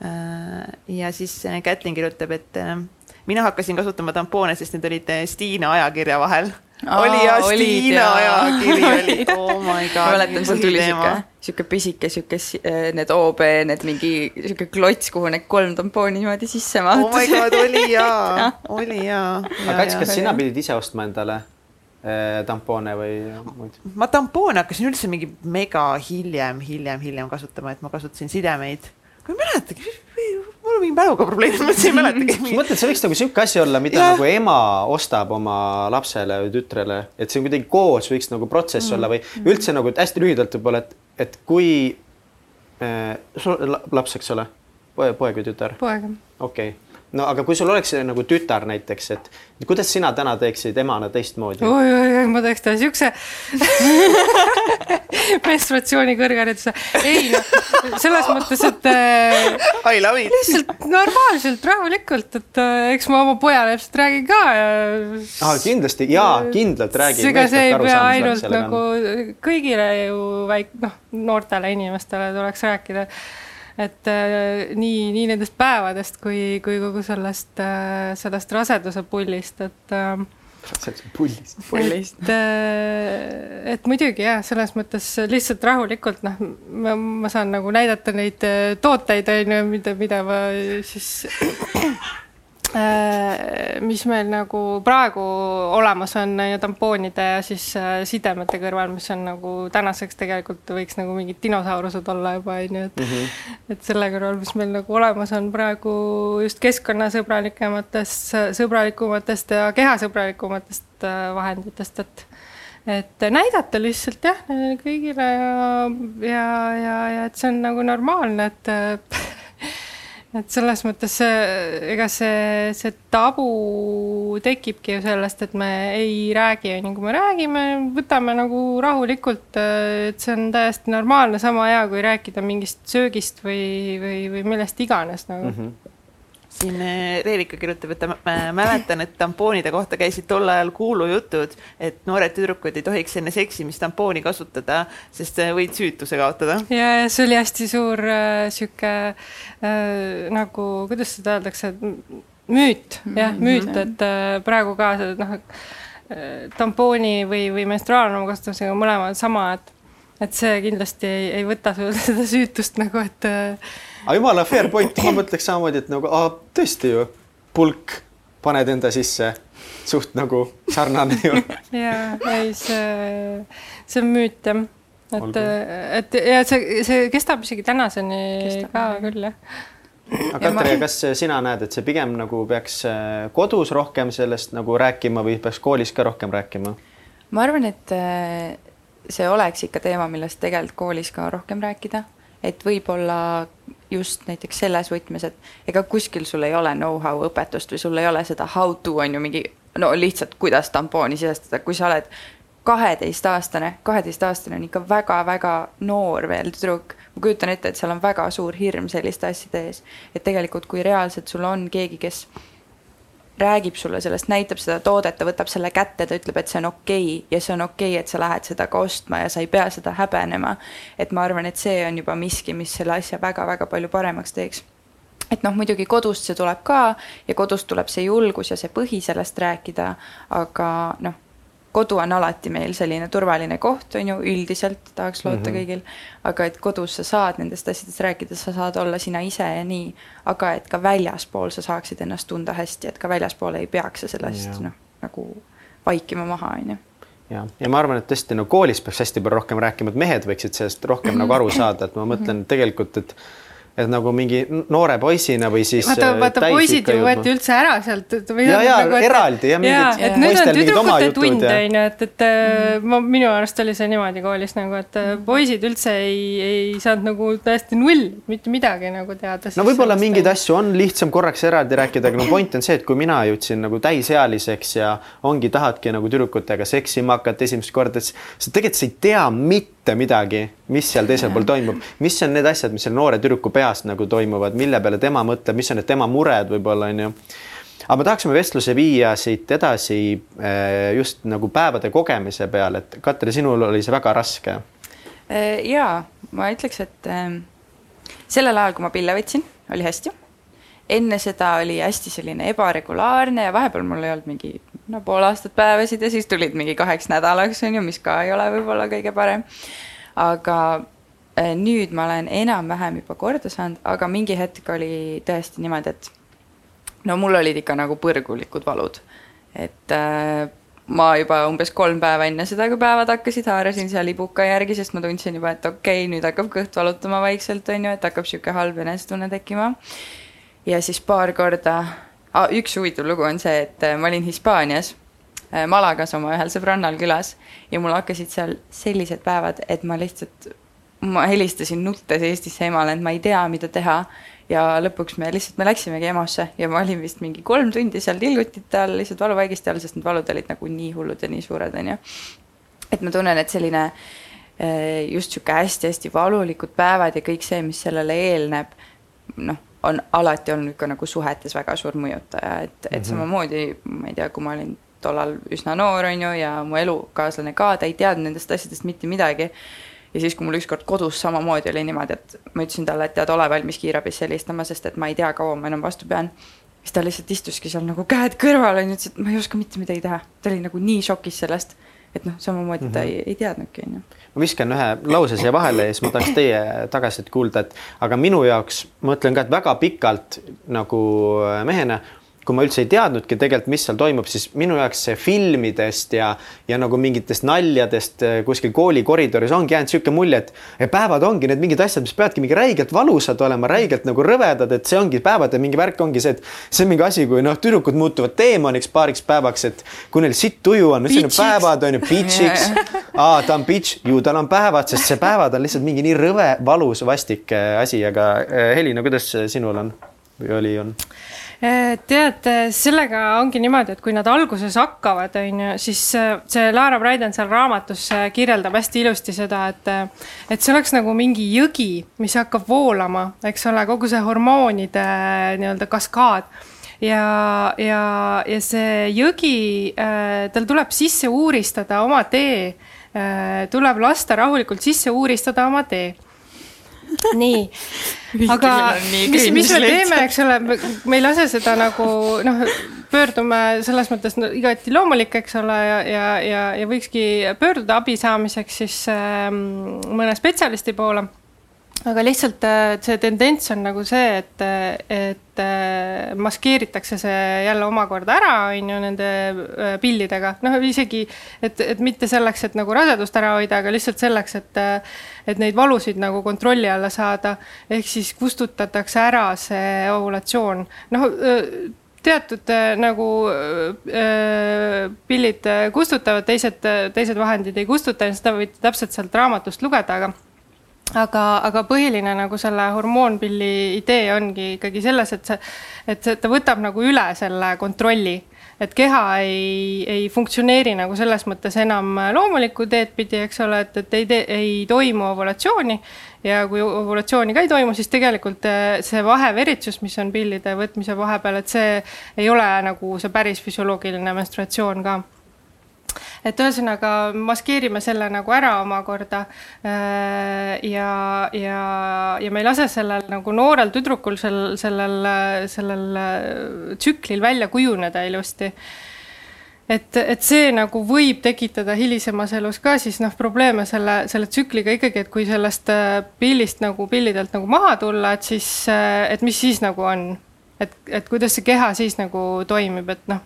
äh,. ja siis äh, Kätlin kirjutab, et äh, mina hakkasin kasutama tampoone, sest need olid eh, Stiina ajakirja vahel. oli ja Stiina ajakiri oli, oh my god. mäletan, seal tuli sihuke, sihuke pisike, sihuke eh, need OB, need mingi sihuke klots, kuhu need kolm tampooni niimoodi sisse mahtus. oh my god, oli jaa oli jaa. aga Kats, kas sina pidid ise ostma endale eh, tampoone või muid? ma tampoone hakkasin üldse mingi mega hiljem, hiljem, hiljem kasutama, et ma kasutasin sidemeid. Ma ei mäletagi mul on mingi mäluga probleem, ma üldse ei mäletagi. sa mõtled, see võiks nagu sihuke asi olla, mida ja. nagu ema ostab oma lapsele või tütrele, et see kuidagi koos võiks nagu protsess mm. olla või üldse nagu hästi lühidalt võib-olla, et, et kui äh, sul laps, eks ole, poeg või tütar? poeg. okei okay no aga kui sul oleks nagu tütar näiteks, et kuidas sina täna teeksid emana teistmoodi? oi, oi, oi, ma teeks talle siukse menstruatsiooni kõrghariduse. ei noh, selles mõttes, et äh, I love it. lihtsalt normaalselt, rahulikult, et äh, eks ma oma pojale ilmselt räägin ka ja ah,. kindlasti ja kindlalt räägin. ega see ei pea ainult nagu kõigile ju väik-, noh, noortele inimestele tuleks rääkida et äh, nii, nii nendest päevadest kui, kui kogu sellest äh,, sellest raseduse pullist, et äh, raseduse pullist. pullist. et, et muidugi jah, selles mõttes lihtsalt rahulikult noh, ma, ma saan nagu näidata neid tooteid, on ju, mida, mida ma siis mis meil nagu praegu olemas on ja tampoonide ja siis äh, sidemete kõrval, mis on nagu tänaseks tegelikult võiks nagu mingid dinosaurused olla juba on ju, et mm -hmm. et selle kõrval, mis meil nagu olemas on praegu just keskkonnasõbralikematest, sõbralikumatest ja kehasõbralikumatest äh, vahenditest, et et näidata lihtsalt jah, kõigile ja, ja, ja, ja et see on nagu normaalne, et et selles mõttes ega see, see tabu tekibki ju sellest, et me ei räägi, on ju, kui me räägime, võtame nagu rahulikult, et see on täiesti normaalne, sama hea kui rääkida mingist söögist või, või, või millest iganes nagu mm. -hmm siin Reelika kirjutab, et ta mä- mäletan, et tampoonide kohta käisid tol ajal kuulujutud, et noored tüdrukud ei tohiks enne seksimist tampooni kasutada, sest äh, võid süütuse kaotada. ja, ja see oli hästi suur äh, sihuke äh, nagu, kuidas seda öeldakse, müüt, jah, müüt, et äh, praegu ka noh, tampooni või, või menstruaalrahu kasutamisega mõlemad sama, et et see kindlasti ei, ei võta seda süütust nagu, et äh, aga jumala fair point, ma mõtleks samamoodi, et nagu aa, tõesti ju, pulk, paned enda sisse, suht nagu sarnane ju. ja ei, see, see on müüt jah, et et ja see, see kestab isegi tänaseni ka küll jah. aga Katri, kas sina näed, et see pigem nagu peaks äh, kodus rohkem sellest nagu rääkima või peaks koolis ka rohkem rääkima? ma arvan, et äh, see oleks ikka teema, millest tegelikult koolis ka rohkem rääkida, et võib-olla just näiteks selles võtmes, et ega kuskil sul ei ole know-how õpetust või sul ei ole seda how to on ju mingi no lihtsalt, kuidas tampooni sisestada, kui sa oled kaheteistaastane, kaheteistaastane on ikka väga-väga noor veel tüdruk. ma kujutan ette, et seal on väga suur hirm selliste asjade ees. et tegelikult, kui reaalselt sul on keegi, kes räägib sulle sellest, näitab seda toodet, ta võtab selle kätte, ta ütleb, et see on okei okay, ja see on okei okay,, et sa lähed seda ka ostma ja sa ei pea seda häbenema. et ma arvan, et see on juba miski, mis selle asja väga-väga palju paremaks teeks. et noh, muidugi kodust see tuleb ka ja kodust tuleb see julgus ja see põhi sellest rääkida, aga noh, kodu on alati meil selline turvaline koht, on ju, üldiselt tahaks loota mm -hmm. kõigil, aga et kodus sa saad nendest asjadest rääkida, sa saad olla sina ise ja nii, aga et ka väljaspool sa saaksid ennast tunda hästi, et ka väljaspool ei peaks sa sellest noh, nagu vaikima maha, on ju. ja, ja ma arvan, et tõesti no koolis peaks hästi palju rohkem rääkima, et mehed võiksid sellest rohkem nagu aru saada, et ma mõtlen tegelikult, et et nagu mingi noore poisina või siis vaata, äh, vaata poisid ju võeti üldse ära sealt. Ja, ja, eraldi, jah, mingid- et nüüd on tüdrukute tund ja- on ju, et, et mm. ma, minu arust oli see niimoodi koolis nagu, et äh, poisid üldse ei, ei saanud nagu täiesti null, mitte midagi nagu teada. no võib-olla mingeid asju on lihtsam korraks eraldi rääkida, aga no point on see, et kui mina jõudsin nagu täisealiseks ja ongi, tahadki nagu tüdrukutega seksima hakata esimest korda, siis sa tegelikult sa ei tea mitte midagi, mis seal teisel pool toimub, mis on need asjad, mis selle noore tüdruku peas nagu toimuvad, mille peale tema mõtleb, mis on need tema mured võib-olla onju aga me tahaksime vestluse viia siit edasi eh, just nagu päevade kogemise peale, et Katri, sinul oli see väga raske. Äh, jaa, ma ütleks, et ähm, sellel ajal, kui ma pille võtsin, oli hästi. enne seda oli hästi selline ebaregulaarne ja vahepeal mul ei olnud mingi no pool aastat päevasid ja siis tulid mingi kaheks nädalaks, on ju, mis ka ei ole võib-olla kõige parem. aga nüüd ma olen enam-vähem juba korda saanud, aga mingi hetk oli tõesti niimoodi, et no mul olid ikka nagu põrgulikud valud. et äh, ma juba umbes kolm päeva enne seda, kui päevad hakkasid, haarasin seal ibuka järgi, sest ma tundsin juba, et okei okay,, nüüd hakkab kõht valutama vaikselt, on ju, et hakkab niisugune halb enesetunne tekkima. ja siis paar korda ah,, üks huvitav lugu on see, et äh, ma olin Hispaanias äh, Malagas oma ühel sõbrannal külas ja mul hakkasid seal sellised päevad, et ma lihtsalt, ma helistasin nuttes Eestisse emale, et ma ei tea, mida teha. ja lõpuks me lihtsalt, me läksimegi EMO-sse ja ma olin vist mingi kolm tundi seal tilgutite all, lihtsalt valuvaigiste all, sest need valud olid nagu nii hullud ja nii suured, on ju. et ma tunnen, et selline eh, just sihuke hästi-hästi valulikud päevad ja kõik see, mis sellele eelneb, noh, on alati olnud ka nagu suhetes väga suur mõjutaja, et, et mm -hmm. samamoodi, ma ei tea, kui ma olin tollal üsna noor, on ju, ja mu elukaaslane ka, ta ei teadnud nendest asjadest mitte midagi. Ja siis, kui mul ükskord kodus samamoodi oli niimoodi, et ma ütlesin talle, et tead, ole valmis kiirabisse helistama, sest et ma ei tea, kaua ma enam vastu pean. siis ta lihtsalt istuski seal nagu käed kõrval, on ju, ütles, et ma ei oska mitte midagi teha. ta oli nagu nii šokis sellest, et noh, samamoodi mm -hmm. ta ei, ei teadnudki, on ju ma viskan ühe lause siia vahele ja siis ma tahaks teie tagasisidet kuulda, et aga minu jaoks ma ütlen ka, et väga pikalt nagu mehena kui ma üldse ei teadnudki tegelikult, mis seal toimub, siis minu jaoks see filmidest ja, ja nagu mingitest naljadest eh, kuskil kooli koridoris ongi jäänud niisugune mulje, et päevad ongi need mingid asjad, mis peavadki mingi räigelt valusad olema, räigelt nagu rõvedad, et see ongi päevade mingi värk ongi see, et see on mingi asi, kui noh, tüdrukud muutuvad teemaniks paariks päevaks, et kui neil sitt tuju on, siis on päevad on ju bitch'iks. aa, ta on bitch, ju tal on päevad, sest see päevad on lihtsalt mingi nii rõve, valus, vastik eh, asi, aga eh, Helina, kuidas sinul on või oli, on? Tead, sellega ongi niimoodi, et kui nad alguses hakkavad, on ju, siis see Laara Braiden seal raamatus kirjeldab hästi ilusti seda, et et see oleks nagu mingi jõgi, mis hakkab voolama, eks ole, kogu see hormoonide nii-öelda kaskaad. Ja, ja, ja see jõgi, tal tuleb sisse uuristada oma tee, tuleb lasta rahulikult sisse uuristada oma tee nii, aga mis, mis me teeme, eks ole, me ei lase seda nagu noh, pöördume selles mõttes no, igati loomulik, eks ole, ja, ja, ja, ja võikski pöörduda abi saamiseks siis äh, mõne spetsialisti poole aga lihtsalt äh, see tendents on nagu see, et, et äh, maskeeritakse see jälle omakorda ära, on ju, nende äh, pillidega, noh, isegi et, et mitte selleks, et nagu rasedust ära hoida, aga lihtsalt selleks, et et neid valusid nagu kontrolli alla saada, ehk siis kustutatakse ära see ovulatsioon, noh teatud nagu äh, pillid kustutavad, teised, teised vahendid ei kustuta, seda võite täpselt sealt raamatust lugeda, aga aga, aga põhiline nagu selle hormoonpilli idee ongi ikkagi selles, et see, et see, ta võtab nagu üle selle kontrolli, et keha ei, ei funktsioneeri nagu selles mõttes enam loomulikku teed pidi, eks ole, et, et ei, ei toimu ovulatsiooni. Ja kui ovulatsiooni ka ei toimu, siis tegelikult eh, see vaheveritsus, mis on pillide võtmise vahepeal, et see ei ole nagu see päris füsioloogiline menstruatsioon ka et ühesõnaga maskeerime selle nagu ära omakorda. Äh, ja, ja, ja me ei lase sellel nagu noorel tüdrukul sel, sellel, sellel äh, tsüklil välja kujuneda ilusti et, et see nagu võib tekitada hilisemas elus ka siis noh, probleeme selle, selle tsükliga ikkagi, et kui sellest äh, pillist nagu pillidelt nagu maha tulla, et siis, et mis siis nagu on. et, et kuidas see keha siis nagu toimib, et noh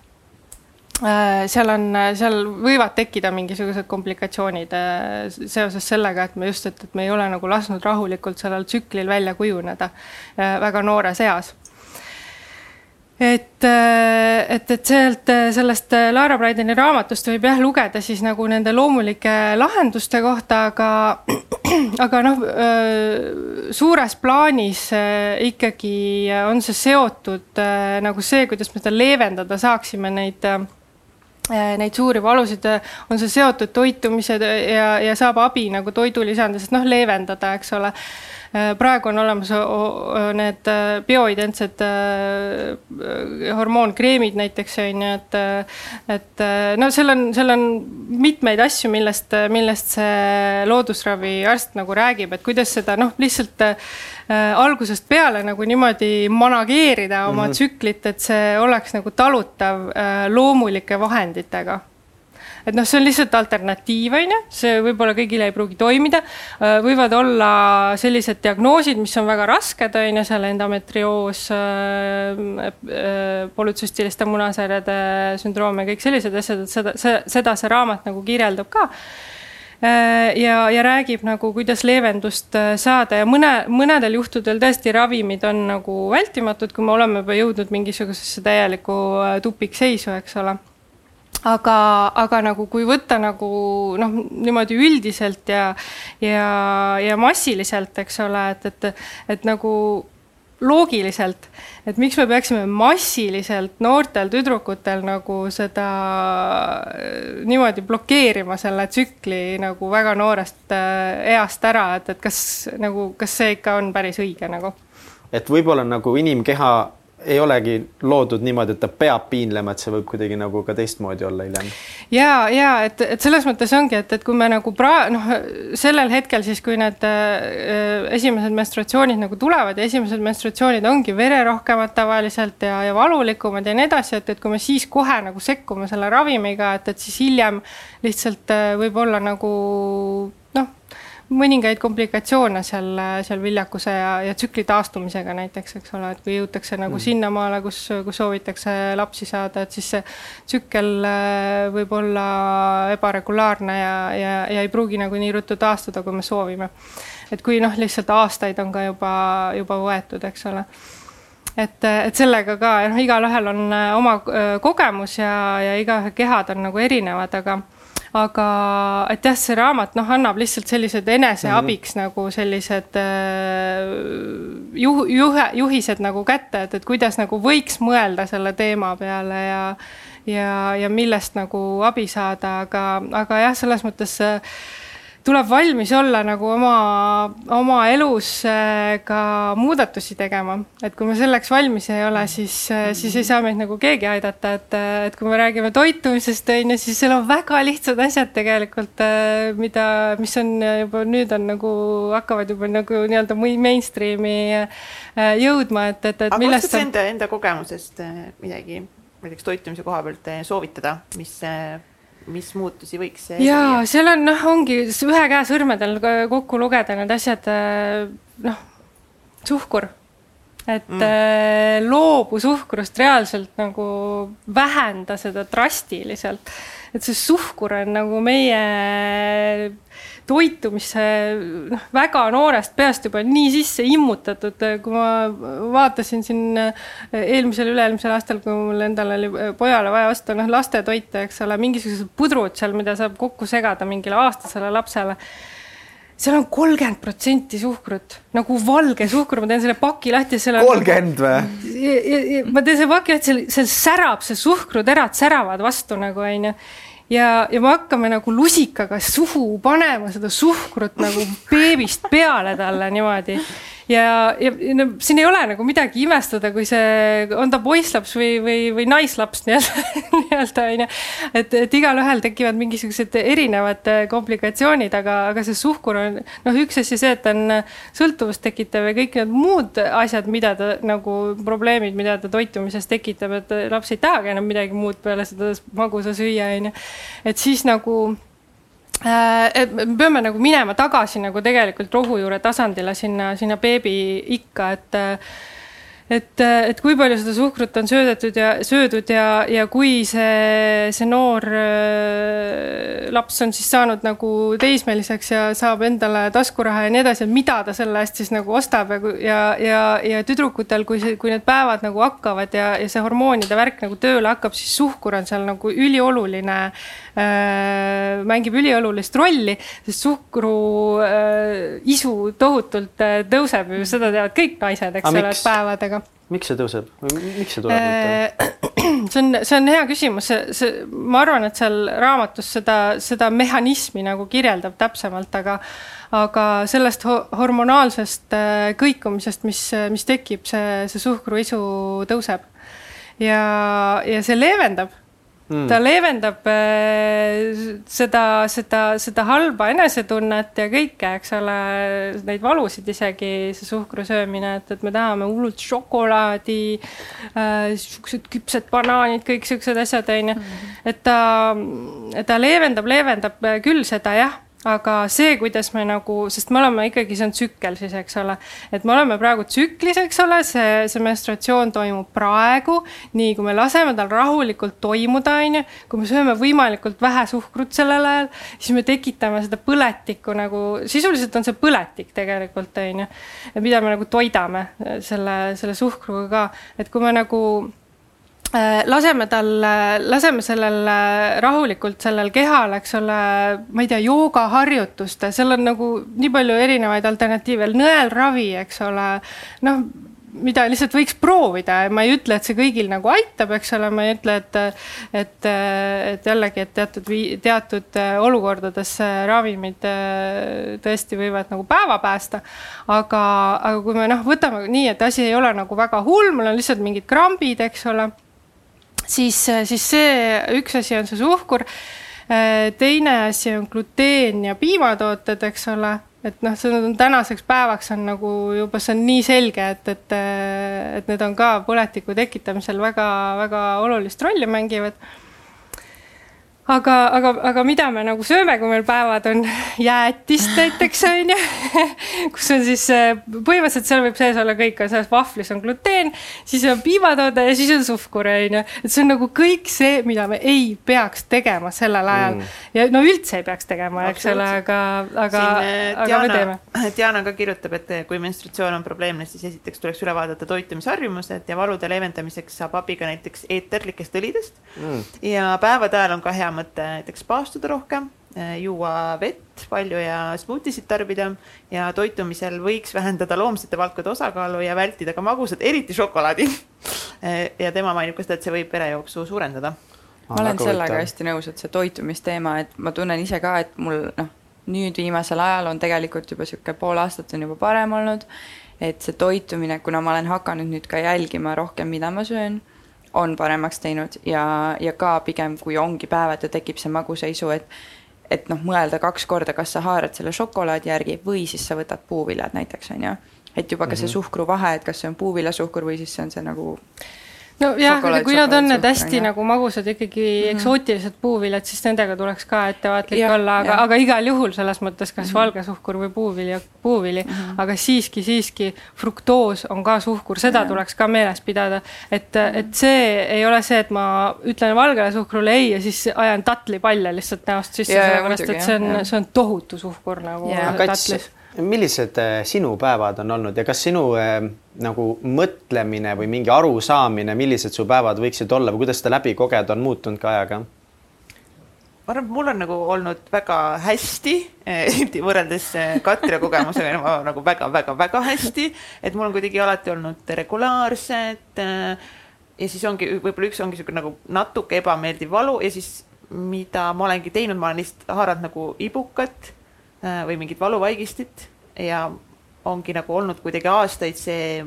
seal on, seal võivad tekkida mingisugused komplikatsioonid äh, seoses sellega, et me just, et, et me ei ole nagu lasknud rahulikult sellel tsüklil välja kujuneda äh, väga noores eas. Et, et, et sealt sellest Laara Braideni raamatust võib jah lugeda siis nagu nende loomulike lahenduste kohta, aga, aga noh, suures plaanis ikkagi on see seotud nagu see, kuidas me seda leevendada saaksime, neid Äh, neid suuri valusid, äh, on see seotud toitumise ja, ja saab abi nagu toidulisandusest, noh, leevendada, eks ole. Äh, praegu on olemas need bioidentsed hormoonkreemid näiteks on ju, et, et no seal on, seal on mitmeid asju, millest, millest see loodusraviarst nagu räägib, et kuidas seda noh, lihtsalt Äh, algusest peale nagu niimoodi manageerida oma mm -hmm. tsüklit, et see oleks nagu talutav äh, loomulike vahenditega et noh, see on lihtsalt alternatiiv, on ju, see võib-olla kõigile ei pruugi toimida. Äh, võivad olla sellised diagnoosid, mis on väga rasked, on ju, seal endometrioos äh,, polütsüstiliste munasarjade sündroom ja kõik sellised asjad, et seda, seda see raamat nagu kirjeldab ka. Äh, ja, ja räägib nagu, kuidas leevendust äh, saada ja mõne, mõnedel juhtudel tõesti ravimid on nagu vältimatud, kui me oleme juba jõudnud mingisugusesse täielikku äh, tupikseisu, eks ole aga, aga nagu kui võtta nagu noh, niimoodi üldiselt ja, ja, ja massiliselt, eks ole, et, et, et nagu loogiliselt, et miks me peaksime massiliselt noortel tüdrukutel nagu seda äh, niimoodi blokeerima selle tsükli nagu väga noorest äh, east ära, et, et kas nagu, kas see ikka on päris õige nagu? et võib-olla nagu inimkeha ei olegi loodud niimoodi, et ta peab piinlema, et see võib kuidagi nagu ka teistmoodi olla hiljem. ja, ja et, et selles mõttes ongi, et, et kui me nagu pra-, noh, sellel hetkel siis, kui need äh, esimesed menstruatsioonid nagu tulevad ja esimesed menstruatsioonid ongi vererohkemad tavaliselt ja, ja valulikumad ja nii edasi, et, et kui me siis kohe nagu sekkume selle ravimiga, et, et siis hiljem lihtsalt äh, võib olla nagu mõningaid komplikatsioone seal, seal viljakuse ja, ja tsükli taastumisega näiteks, eks ole, et kui jõutakse nagu mm. sinnamaale, kus, kus soovitakse lapsi saada, et siis see tsükkel äh, võib olla ebaregulaarne ja, ja, ja ei pruugi nagu nii ruttu taastuda, kui me soovime. et kui noh, lihtsalt aastaid on ka juba, juba võetud, eks ole et, et sellega ka, noh, igalühel on äh, oma äh, kogemus ja, ja igaühe kehad on nagu erinevad, aga aga et jah, see raamat noh, annab lihtsalt sellised eneseabiks mm -hmm. nagu sellised äh, juh-, juhe, juhised nagu kätte, et, et kuidas nagu võiks mõelda selle teema peale ja ja, ja millest nagu abi saada, aga, aga jah, selles mõttes äh, tuleb valmis olla nagu oma, oma elus äh, ka muudatusi tegema. et kui me selleks valmis ei ole, siis, äh, siis ei saa meid nagu keegi aidata, et, äh, et kui me räägime toitumisest, on ju, siis seal on väga lihtsad asjad tegelikult, mida, mis on juba nüüd on nagu, hakkavad juba nagu nii-öelda mainstream'i jõudma, et, et, et aga millest oskad sa enda, enda kogemusest midagi näiteks toitumise koha pealt soovitada, mis mis muutusi võiks jaa, seal on noh, ongi ühe käe sõrmedel kokku lugeda need asjad, äh, noh, suhkur. et mm. Äh, loobu suhkrust reaalselt nagu vähenda seda drastiliselt. et see suhkur on nagu meie toitumisse noh, väga noorest peast juba nii sisse immutatud, kui ma vaatasin siin eh, eelmisel, üle-eelmisel aastal, kui mul endal oli eh, pojale vaja osta noh, lastetoite, eks ole, mingisugused pudrud seal, mida saab kokku segada mingile aastasele lapsele seal on kolmkümmend protsenti suhkrut, nagu valge suhkur, ma teen selle paki lahti. kolmkümmend või? ma teen selle paki lahti, seal, seal särab see suhkruterad säravad vastu nagu onju ja, ja me hakkame nagu lusikaga suhu panema seda suhkrut nagu beebist peale talle niimoodi ja, ja no siin ei ole nagu midagi imestada, kui see, on ta poisslaps või, või, või naislaps nii-öelda, nii-öelda onju. et, et igalühel tekivad mingisugused erinevad äh, komplikatsioonid, aga, aga see suhkur on noh, üks asi see, et ta on sõltuvust tekitav ja kõik need muud asjad, mida ta nagu probleemid, mida ta toitumises tekitab, et laps ei tahagi enam midagi muud peale seda magusa süüa onju. et siis nagu Äh, et me peame nagu minema tagasi nagu tegelikult rohujuure tasandile sinna, sinna beebi ikka, et et, et kui palju seda suhkrut on söödetud ja söödud ja, ja kui see, see noor äh, laps on siis saanud nagu teismeliseks ja saab endale taskuraha ja nii edasi, et mida ta selle eest siis nagu ostab ja, ja, ja, ja tüdrukutel, kui see, kui need päevad nagu hakkavad ja, ja see hormoonide värk nagu tööle hakkab, siis suhkur on seal nagu ülioluline äh,, mängib üliolulist rolli, sest suhkru äh, isu tohutult äh, tõuseb ju, seda teavad kõik naised, eks ole, päevadega miks see tõuseb või miks see tuleb äh,? see on, see on hea küsimus, see, see, ma arvan, et seal raamatus seda, seda mehhanismi nagu kirjeldab täpsemalt, aga aga sellest ho hormonaalsest äh, kõikumisest, mis, mis tekib, see, see suhkruisu tõuseb. ja, ja see leevendab mm.. ta leevendab äh, seda, seda, seda halba enesetunnet ja kõike, eks ole, neid valusid isegi, see suhkru söömine, et, et me tahame hullult šokolaadi äh,, siuksed küpsed banaanid, kõik siuksed asjad, onju. Hmm. et ta, ta leevendab, leevendab küll seda jah aga see, kuidas me nagu, sest me oleme ikkagi, see on tsükkel siis, eks ole, et me oleme praegu tsüklis, eks ole, see, see menstratsioon toimub praegu, nii kui me laseme tal rahulikult toimuda, onju, kui me sööme võimalikult vähe suhkrut sellel ajal, siis me tekitame seda põletikku nagu, sisuliselt on see põletik tegelikult, onju, mida me nagu toidame selle, selle suhkruga ka, et kui me nagu laseme tal, laseme sellel äh, rahulikult sellel kehal, eks ole, ma ei tea, joogaharjutuste, seal on nagu nii palju erinevaid alternatiive, nõelravi, eks ole, noh, mida lihtsalt võiks proovida. Ja ma ei ütle, et see kõigil nagu aitab, eks ole, ma ei ütle, et, et, et jällegi, et teatud, teatud olukordades ravimid tõesti võivad nagu päeva päästa. aga, aga kui me noh, võtame nii, et asi ei ole nagu väga hull, mul on lihtsalt mingid krambid, eks ole siis, siis see üks asi on see suhkur. teine asi on gluteen ja piimatooted, eks ole, et noh, see on tänaseks päevaks on nagu juba, see on nii selge, et, et, et need on ka põletiku tekitamisel väga-väga olulist rolli mängivad aga, aga, aga mida me nagu sööme, kui meil päevad on jäätist näiteks on ju, kus on siis äh, põhimõtteliselt seal võib sees olla kõik, selles vahvlis on gluteen, siis on piimatoode ja siis on suhkur on ju, et see on nagu kõik see, mida me ei peaks tegema sellel ajal mm. ja no üldse ei peaks tegema, eks ole, aga, aga, äh, aga me teeme. Diana ka kirjutab, et kui menstratsioon on probleemne, siis esiteks tuleks üle vaadata toitumisharjumused ja valude leevendamiseks saab abi ka näiteks eeterlikest õlidest mm. ja päevade ajal on ka hea mõte näiteks paastuda rohkem juua vett palju ja smuutisid tarbida ja toitumisel võiks vähendada loomsete valkude osakaalu ja vältida ka magusat, eriti šokolaadi ja tema mainib ka seda, et see võib verejooksu suurendada. ma olen sellega hästi nõus, et see toitumisteema, et ma tunnen ise ka, et mul noh, nüüd viimasel ajal on tegelikult juba niisugune pool aastat on juba parem olnud, et see toitumine, kuna ma olen hakanud nüüd ka jälgima rohkem, mida ma söön, on paremaks teinud ja, ja ka pigem, kui ongi päevad ja tekib see maguseisu, et et noh, mõelda kaks korda, kas sa haarad selle šokolaadi järgi või siis sa võtad puuviljad näiteks, on ju. et juba ka see mhm. suhkru vahe, et kas see on puuviljasuhkur või siis see on see nagu nojah, aga kui nad on need hästi ja. nagu magusad ikkagi mm -hmm. eksootilised puuviljad, siis nendega tuleks ka ettevaatlik ja, olla, aga, aga igal juhul selles mõttes kas mm -hmm. valge suhkur või puuvili, puuvili mm, -hmm. aga siiski, siiski fruktoos on ka suhkur, seda ja. tuleks ka meeles pidada. et, et see ei ole see, et ma ütlen valgele suhkrule ei ja siis ajan tatlipalle lihtsalt näost sisse, sellepärast et see on, see on tohutu suhkur nagu ja. tatlis millised äh, sinu päevad on olnud ja kas sinu äh, nagu mõtlemine või mingi arusaamine, millised su päevad võiksid olla või kuidas seda läbi kogeda, on muutunud ka ajaga? ma arvan, et mul on nagu olnud väga hästi, eriti võrreldes äh, Katri kogemusega nagu väga-väga-väga hästi, et mul on kuidagi alati olnud regulaarsed ja siis ongi võib-olla üks ongi niisugune nagu natuke ebameeldiv valu ja siis mida ma olengi teinud, ma olen lihtsalt haaranud nagu ibukat või mingit valuvaigistit ja ongi nagu olnud kuidagi aastaid see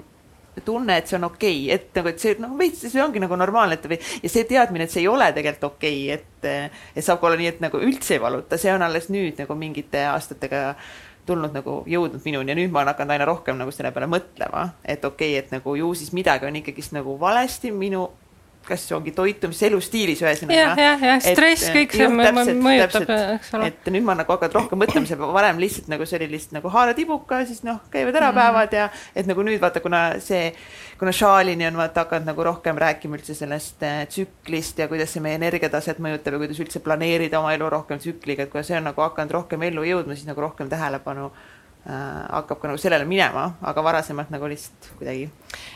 tunne, et see on okei okay., et nagu, et see noh, veits see ongi nagu normaalne, et või ja see teadmine, et see ei ole tegelikult okei okay,, et, et saab ka olla nii, et nagu üldse ei valuta, see on alles nüüd nagu mingite aastatega tulnud nagu jõudnud minuni ja nüüd ma olen hakanud aina rohkem nagu selle peale mõtlema, et okei okay,, et nagu ju siis midagi on ikkagist nagu valesti minu kas see ongi toitumis, elustiilis ühesõnaga. jah, jah, jah, stress, kõik see mõjutab, eks ole. et nüüd ma nagu hakanud rohkem mõtlema, see varem lihtsalt nagu see oli lihtsalt nagu haarad ibuka, siis noh, käivad ära mm. päevad ja et nagu nüüd vaata, kuna see, kuna Šaalini on vaata hakanud nagu rohkem rääkima üldse sellest äh, tsüklist ja kuidas see meie energiataset mõjutab ja kuidas üldse planeerida oma elu rohkem tsükliga, et kuna see on nagu hakanud rohkem ellu jõudma, siis nagu rohkem tähelepanu äh, hakkab ka nagu sellele minema, aga varasemalt nagu lihtsalt kuidagi.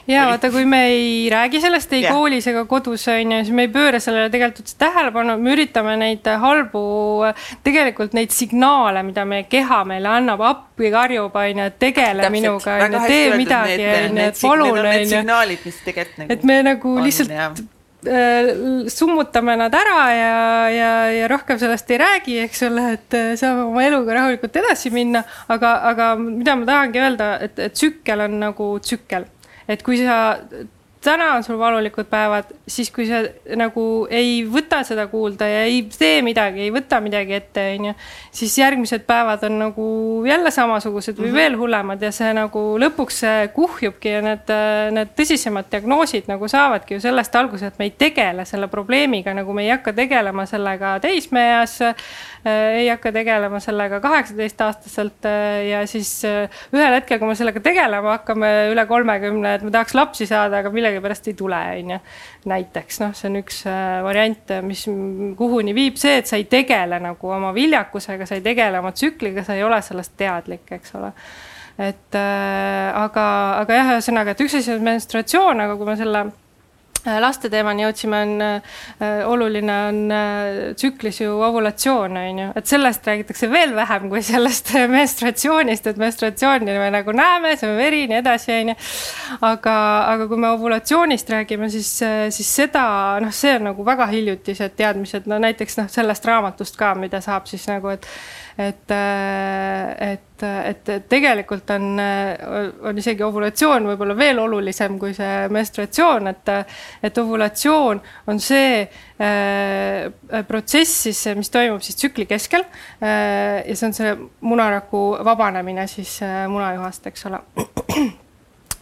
ja vaata, kui me ei räägi sellest ei yeah. koolis ega kodus on ju, siis me ei pööra sellele tegelikult üldse tähelepanu, me üritame neid halbu, tegelikult neid signaale, mida meie keha meile annab, appi karjub on ju, et tegele Täpselt, minuga tee midagi on ju, et palun on ju. signaalid, mis tegelikult nagu. et me nagu on, lihtsalt ja summutame nad ära ja, ja, ja rohkem sellest ei räägi, eks ole, et äh, saame oma eluga rahulikult edasi minna, aga, aga mida ma tahangi öelda, et, et tsükkel on nagu tsükkel. et kui sa täna on sul valulikud päevad, siis kui sa nagu ei võta seda kuulda ja ei tee midagi, ei võta midagi ette, on ju, siis järgmised päevad on nagu jälle samasugused või mm -hmm. veel hullemad ja see nagu lõpuks see kuhjubki ja need, need tõsisemad diagnoosid nagu saavadki ju sellest alguse, et me ei tegele selle probleemiga, nagu me ei hakka tegelema sellega teismeeas Äh, ei hakka tegelema sellega kaheksateistaastaselt äh, ja siis äh, ühel hetkel, kui me sellega tegelema hakkame üle kolmekümne, et me tahaks lapsi saada, aga millegipärast ei tule, on ju. näiteks noh, see on üks variant, mis kuhuni viib see, et sa ei tegele nagu oma viljakusega, sa ei tegele oma tsükliga, sa ei ole sellest teadlik, eks ole et äh, aga, aga jah, ühesõnaga, et üks asi on menstratsioon, aga kui me selle Äh, laste teemani jõudsime, on äh, oluline on äh, tsüklis ju ovulatsioon, on ju, et sellest räägitakse veel vähem kui sellest menstratsioonist, et menstratsiooni me nagu näeme, see on veri, nii edasi, on ju. aga, aga kui me ovulatsioonist räägime, siis, siis seda, noh, see on nagu väga hiljutised teadmised, no näiteks noh, sellest raamatust ka, mida saab siis nagu, et et, et, et, tegelikult on, on isegi ovulatsioon võib-olla veel olulisem kui see menstratsioon, et, et ovulatsioon on see äh, protsess siis, mis toimub siis tsükli keskel äh,. ja see on see munaraku vabanemine siis äh, munajuhast, eks ole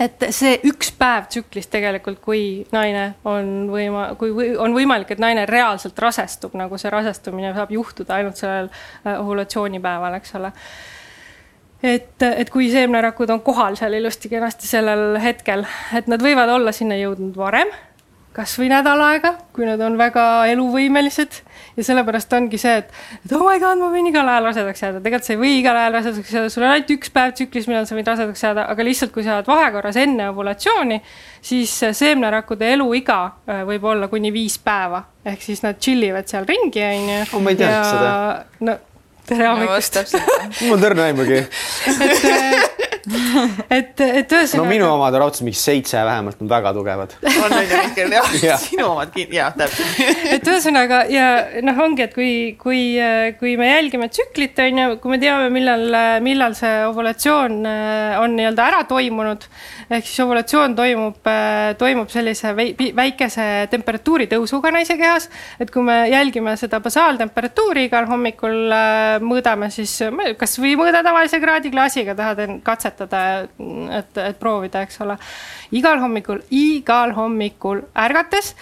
et see üks päev tsüklis tegelikult, kui naine on võima-, kui või, on võimalik, et naine reaalselt rasestub, nagu see rasestumine saab juhtuda ainult sellel äh, ovulatsioonipäeval, eks ole. et, et kui seemnerakud on kohal seal ilusti-kenasti sellel hetkel, et nad võivad olla sinna jõudnud varem kasvõi nädal aega, kui nad on väga eluvõimelised ja sellepärast ongi see, et, et oh my god, ma võin igal ajal rasedaks jääda, tegelikult sa ei või igal ajal rasedaks jääda, sul on ainult üks päev tsüklis, millal sa võid rasedaks jääda, aga lihtsalt, kui sa oled vahekorras enne ovulatsiooni, siis seemnerakkude eluiga äh, võib olla kuni viis päeva, ehk siis nad chill ivad seal ringi, on ju. oh, ma ei teadnud seda. no tere no hommikust täpselt. mul on tõrne aimugi. et, et, et ühesõnaga no minu omad on raudselt mingi seitse vähemalt on väga tugevad. on on ju Mihkel jah ja., sinu omad jah, täpselt. et ühesõnaga ja noh, ongi, et kui, kui, kui me jälgime tsüklit, on ju, kui me teame, millal, millal see ovulatsioon äh, on nii-öelda ära toimunud, ehk siis ovulatsioon toimub, toimub sellise väikese temperatuuri tõusuga naise kehas, et kui me jälgime seda basaaltemperatuuri igal hommikul äh, mõõdame, siis kas või mõõda tavalise kraadiklaasiga, tahad katsetada, et, et proovida, eks ole. igal hommikul, igal hommikul ärgates,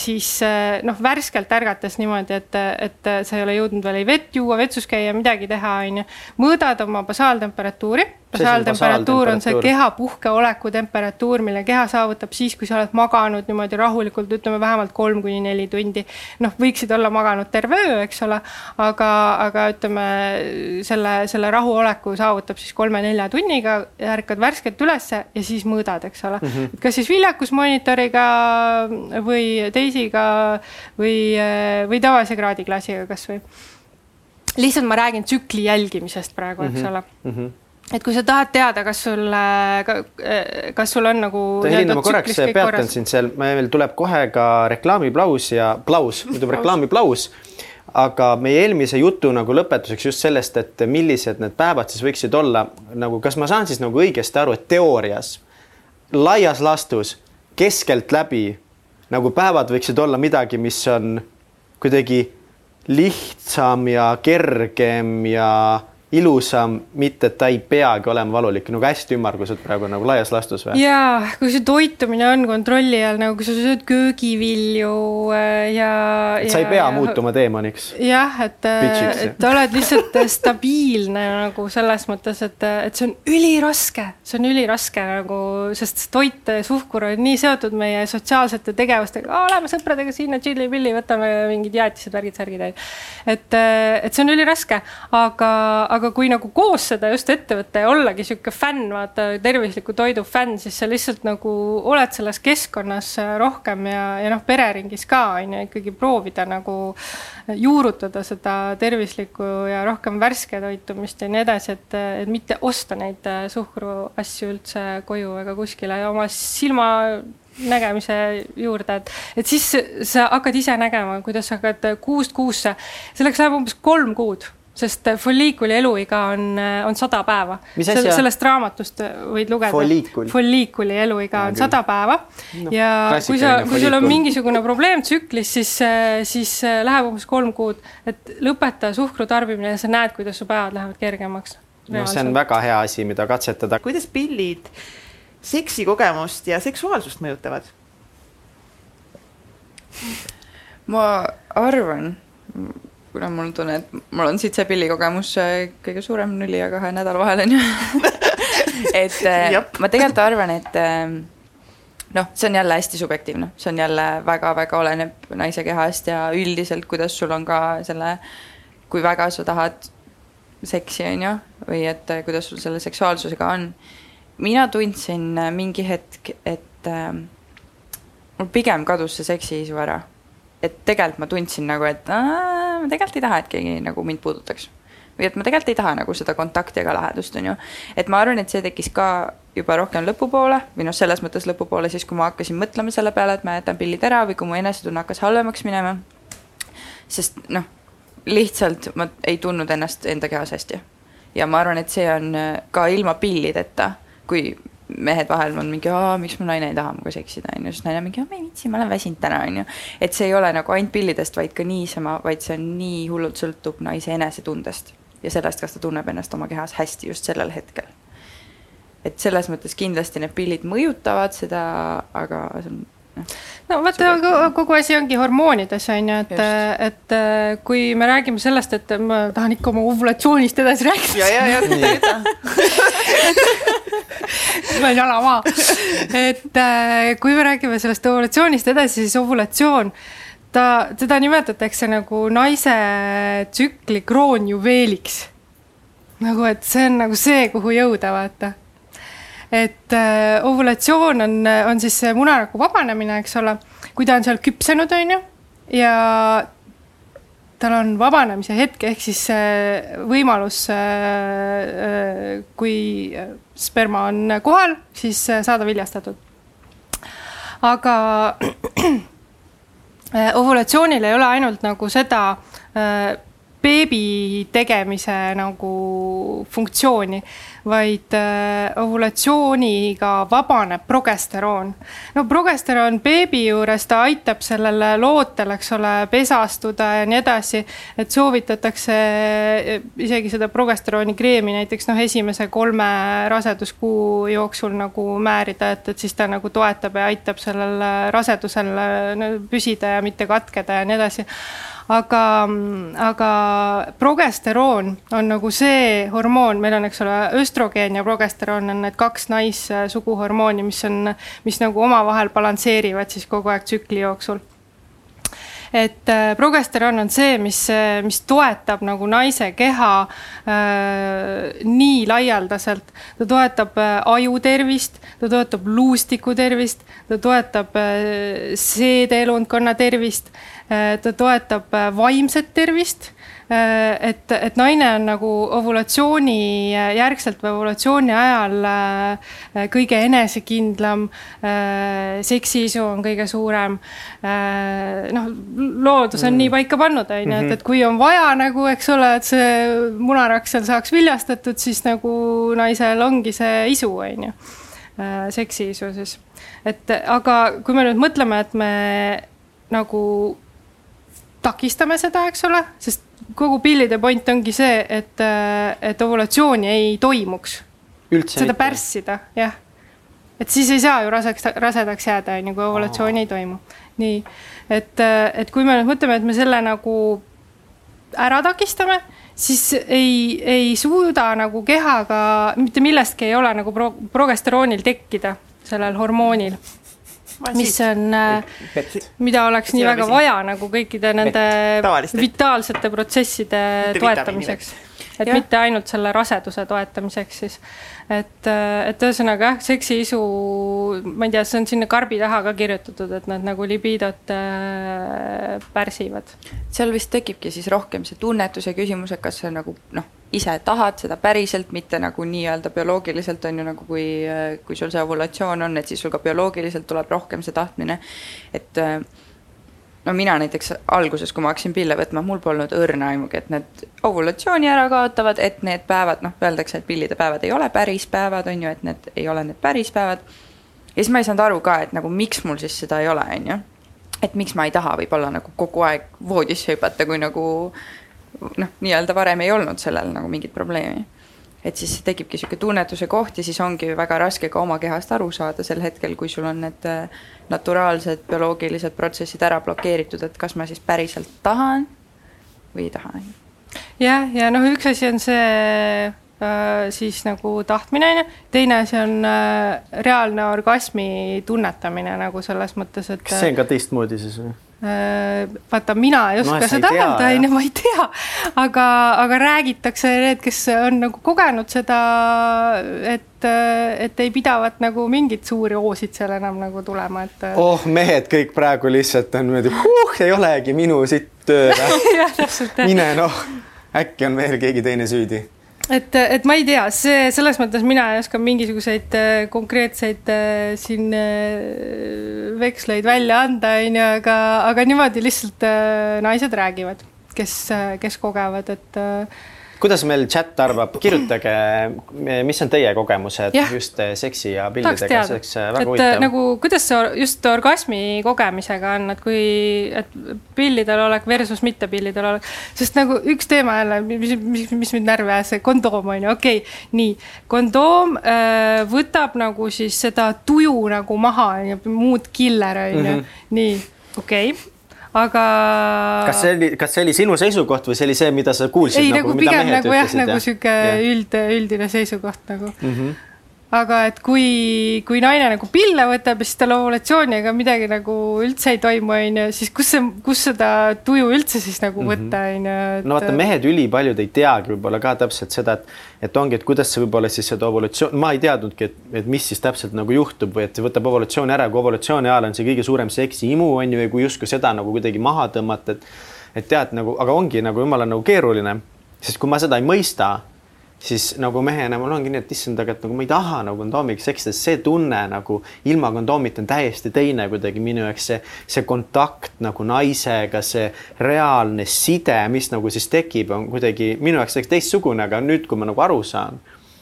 siis eh, noh, värskelt ärgates niimoodi, et, et sa ei ole jõudnud veel ei vett juua, vetsus käia, midagi teha, on ju, mõõdad oma basaaltemperatuuri. Basaaltemperatuur on see keha puhkeoleku temperatuur, mille keha saavutab siis, kui sa oled maganud niimoodi rahulikult, ütleme vähemalt kolm kuni neli tundi. noh, võiksid olla maganud terve öö, eks ole, aga, aga ütleme selle, selle rahuoleku saavutab siis kolme-nelja tunniga, ärkad värskelt ülesse ja siis mõõdad, eks ole mm. -hmm. kas siis viljakusmonitoriga või teisiga või, või tavalise kraadiklassiga kasvõi lihtsalt ma räägin tsükli jälgimisest praegu, eks ole mm. -hmm et kui sa tahad teada, kas sul, kas sul on nagu. Helina, ma korraks peatan sind seal, meil tuleb kohe ka reklaamiplaus ja plaus, tuleb reklaamiplaus. aga meie eelmise jutu nagu lõpetuseks just sellest, et millised need päevad siis võiksid olla nagu, kas ma saan siis nagu õigesti aru, et teoorias laias laastus keskeltläbi nagu päevad võiksid olla midagi, mis on kuidagi lihtsam ja kergem ja ilusam, mitte et ta ei peagi olema valulik, nagu hästi ümmarguselt praegu nagu laias laastus või? ja kui see toitumine on kontrolli all, nagu kui sa sööd köögivilju äh, ja. et sa ei pea muutuma teemaniks. jah, et, Bitchiks, et oled lihtsalt stabiilne nagu selles mõttes, et, et see on üliraske, see on üliraske nagu, sest toit, suhkur on nii seotud meie sotsiaalsete tegevustega, oleme sõpradega sinna tšilli-pilli, võtame mingid jäätised, värgid, särgid, et, et see on üliraske, aga, aga kui nagu koos seda just ette võtta ja ollagi sihuke fänn, vaata tervisliku toidu fänn, siis sa lihtsalt nagu oled selles keskkonnas rohkem ja, ja noh, pereringis ka on ju ikkagi proovida nagu juurutada seda tervislikku ja rohkem värske toitumist ja nii edasi, et, et mitte osta neid suhkruasju üldse koju ega kuskile oma silma nägemise juurde, et, et siis sa hakkad ise nägema, kuidas sa hakkad kuust kuusse, selleks läheb umbes kolm kuud sest folliikuli eluiga on, on sada päeva. Asja? sellest raamatust võid lugeda. Folliikul. folliikuli eluiga on sada päeva no, ja kui sa, kui sul on mingisugune probleem tsüklis, siis, siis läheb umbes kolm kuud, et lõpeta suhkru tarbimine ja sa näed, kuidas su päevad lähevad kergemaks. noh, see on väga hea asi, mida katsetada. kuidas pillid seksikogemust ja seksuaalsust mõjutavad? ma arvan, kuna mul on tunne, et mul on siit see pillikogemus äh, kõige suurem nulli ja kahe nädala vahel on ju et äh, Jep. ma tegelikult arvan, et äh, noh, see on jälle hästi subjektiivne, see on jälle väga-väga oleneb naise kehast ja üldiselt, kuidas sul on ka selle, kui väga sa tahad seksi, on ju, või et kuidas sul selle seksuaalsusega on. mina tundsin mingi hetk, et äh, mul pigem kadus see seksiisu ära. Et tegelikult ma tundsin nagu, et aa, ma tegelikult ei taha, et keegi nagu mind puudutaks. või et ma tegelikult ei taha nagu seda kontakti ega lähedust, on ju. et ma arvan, et see tekkis ka juba rohkem lõpupoole või noh, selles mõttes lõpupoole siis, kui ma hakkasin mõtlema selle peale, et ma jätan pillid ära või kui mu enesetunne hakkas halvemaks minema. sest noh, lihtsalt ma ei tundnud ennast enda kehas hästi. ja ma arvan, et see on ka ilma pillideta, kui mehed vahel on mingi, miks mu naine ei taha minuga seksida, on ju, siis naine mingi, ma ei viitsi, ma olen väsinud täna, on ju. et see ei ole nagu ainult pillidest, vaid ka niisama, vaid see on nii hullult sõltub naise enesetundest ja sellest, kas ta tunneb ennast oma kehas hästi just sellel hetkel. et selles mõttes kindlasti need pillid mõjutavad seda, aga see on no vaata, kogu asi ongi hormoonides on ju, et, et äh, kui me räägime sellest, et ma tahan ikka oma ovulatsioonist edasi rääkida. ja, ja, ja. ma olen jalamaa. et äh, kui me räägime sellest ovulatsioonist edasi, siis ovulatsioon, ta, teda nimetatakse nagu naise tsükli kroonjuveeliks. nagu, et see on nagu see, kuhu jõuda, vaata et äh, ovulatsioon on, on siis see munaraku vabanemine, eks ole, kui ta on seal küpsenud, on ju, ja tal on vabanemise hetk, ehk siis võimalus, kui sperma on kohal, siis saada viljastatud. aga ovulatsioonil ei ole ainult nagu seda beebi tegemise nagu funktsiooni, vaid äh, ovulatsiooniga vabaneb progesteroon. no progesteroon beebi juures, ta aitab sellele lootel, eks ole, pesastuda ja nii edasi. et soovitatakse äh, isegi seda progesterooni kreemi näiteks noh, esimese kolme raseduskuu jooksul nagu määrida, et, et siis ta nagu toetab ja aitab sellel rasedusel püsida ja mitte katkeda ja nii edasi aga, aga progesteroon on nagu see hormoon, meil on, eks ole, östrogeen ja progesteroon on need kaks naissuguhormooni, mis on, mis nagu omavahel balansseerivad siis kogu aeg tsükli jooksul et äh, progesteroon on see, mis, mis toetab nagu naise keha äh, nii laialdaselt. ta toetab äh, aju tervist, ta toetab luustiku tervist, ta toetab äh, seedeelundkonna tervist äh,, ta toetab äh, vaimset tervist Äh, et, et naine on nagu ovulatsiooni järgselt või ovulatsiooni ajal äh, kõige enesekindlam, äh, seksiisu on kõige suurem. noh, loodus on mm. nii paika pannud, on ju, et, mhm. et kui on vaja nagu, eks ole, et see munaraks seal saaks viljastatud, siis nagu naisel ongi see isu, on ju, seksiisu siis. et aga kui me nüüd mõtleme, et me nagu takistame seda, eks ole, sest kogu pillide point ongi see, et, et ovulatsiooni ei toimuks. seda pärssida, jah. et siis ei saa ju raseks, rasedaks jääda, on ju, kui ovulatsiooni ei toimu. nii, et, et kui me nüüd mõtleme, et me selle nagu ära takistame, siis ei, ei suuda nagu kehaga mitte millestki ei ole nagu pro, progesteroonil tekkida, sellel hormoonil mis on, äh, mida oleks nii väga vaja nagu kõikide nende vitaalsete protsesside toetamiseks. et ja. mitte ainult selle raseduse toetamiseks siis. Et, äh, et ühesõnaga jah, seksiisu, ma ei tea, see on sinna karbi taha ka kirjutatud, et nad nagu libidot äh, pärsivad. seal vist tekibki siis rohkem see tunnetuse küsimus, et kas see nagu noh ise tahad seda päriselt, mitte nagu nii-öelda bioloogiliselt on ju nagu kui, kui sul see ovulatsioon on, et siis sul ka bioloogiliselt tuleb rohkem see tahtmine. et no mina näiteks alguses, kui ma hakkasin pille võtma, mul polnud õrna aimugi, et need ovulatsiooni ära kaotavad, et need päevad, noh, öeldakse, et pillide päevad ei ole päris päevad, on ju, et need ei ole need päris päevad. ja siis ma ei saanud aru ka, et nagu miks mul siis seda ei ole, on ju. et miks ma ei taha võib-olla nagu kogu aeg voodisse hüpata, kui nagu noh, nii-öelda varem ei olnud sellel nagu mingit probleemi. et siis tekibki niisugune tunnetuse koht ja siis ongi väga raske ka oma kehast aru saada sel hetkel, kui sul on need äh, naturaalsed bioloogilised protsessid ära blokeeritud, et kas ma siis päriselt tahan või ei taha. jah, ja noh, üks asi on see äh, siis nagu tahtmine, on ju, teine asi on äh, reaalne orgasmi tunnetamine nagu selles mõttes, et kas see on ka teistmoodi siis või? Äh, vaata, mina ei oska no, seda öelda, on ju, ma ei tea, aga, aga räägitakse need, kes on nagu kogenud seda, et, et ei pidavat nagu mingeid suuri hoosid seal enam nagu tulema, et. oh, mehed kõik praegu lihtsalt on niimoodi, huh, ei olegi minu sitt tööd mine noh, äkki on veel keegi teine süüdi et, et ma ei tea, see selles mõttes mina ei oska mingisuguseid äh, konkreetseid äh, siin äh, veksleid välja anda, onju, aga, aga niimoodi lihtsalt naised räägivad, kes, kes kogevad, et kuidas meil chat arvab, kirjutage, mis on teie kogemused ja. just eh, seksi ja pildidega, see oleks eh, väga et, huvitav. nagu kuidas see just orgasmi kogemisega on, et kui, et pillidel olek versus mitte pillidel olek, sest nagu üks teema jälle, mis, mis, mis mind närvi ajas, see kondoom on ju, okei okay,, nii. kondoom äh, võtab nagu siis seda tuju nagu maha, mood killer on ju, mhm. nii, okei okay aga. kas see oli, kas see oli sinu seisukoht või see oli see, mida sa kuulsid? ei, nagu, nagu pigem nagu jah, nagu sihuke üld, üldine seisukoht nagu mm. -hmm aga et kui, kui naine nagu pille võtab ja siis tal ovulatsiooniga midagi nagu üldse ei toimu, on ju, siis kus see, kus seda tuju üldse siis nagu mhm. võtta, on ju. no vaata, mehed ülipaljud ei teagi võib-olla ka täpselt seda, et, et ongi, et kuidas see võib-olla siis seda ovulatsioon, ma ei teadnudki, et, et mis siis täpselt nagu juhtub või et võtab ovulatsiooni ära, kui ovulatsiooni ajal on see kõige suurem seksiimu on ju, ja kui justkui seda nagu kuidagi maha tõmmata, et et tead nagu, aga ongi nagu jumala nagu keeruline, sest kui ma seda ei mõista siis nagu mehena mul ongi nii, et issand, aga et nagu ma ei taha nagu kondoomiga seksida, see tunne nagu ilma kondoomita on täiesti teine kuidagi minu jaoks see, see kontakt nagu naisega, see reaalne side, mis nagu siis tekib, on kuidagi minu jaoks teistsugune, aga nüüd, kui ma nagu aru saan,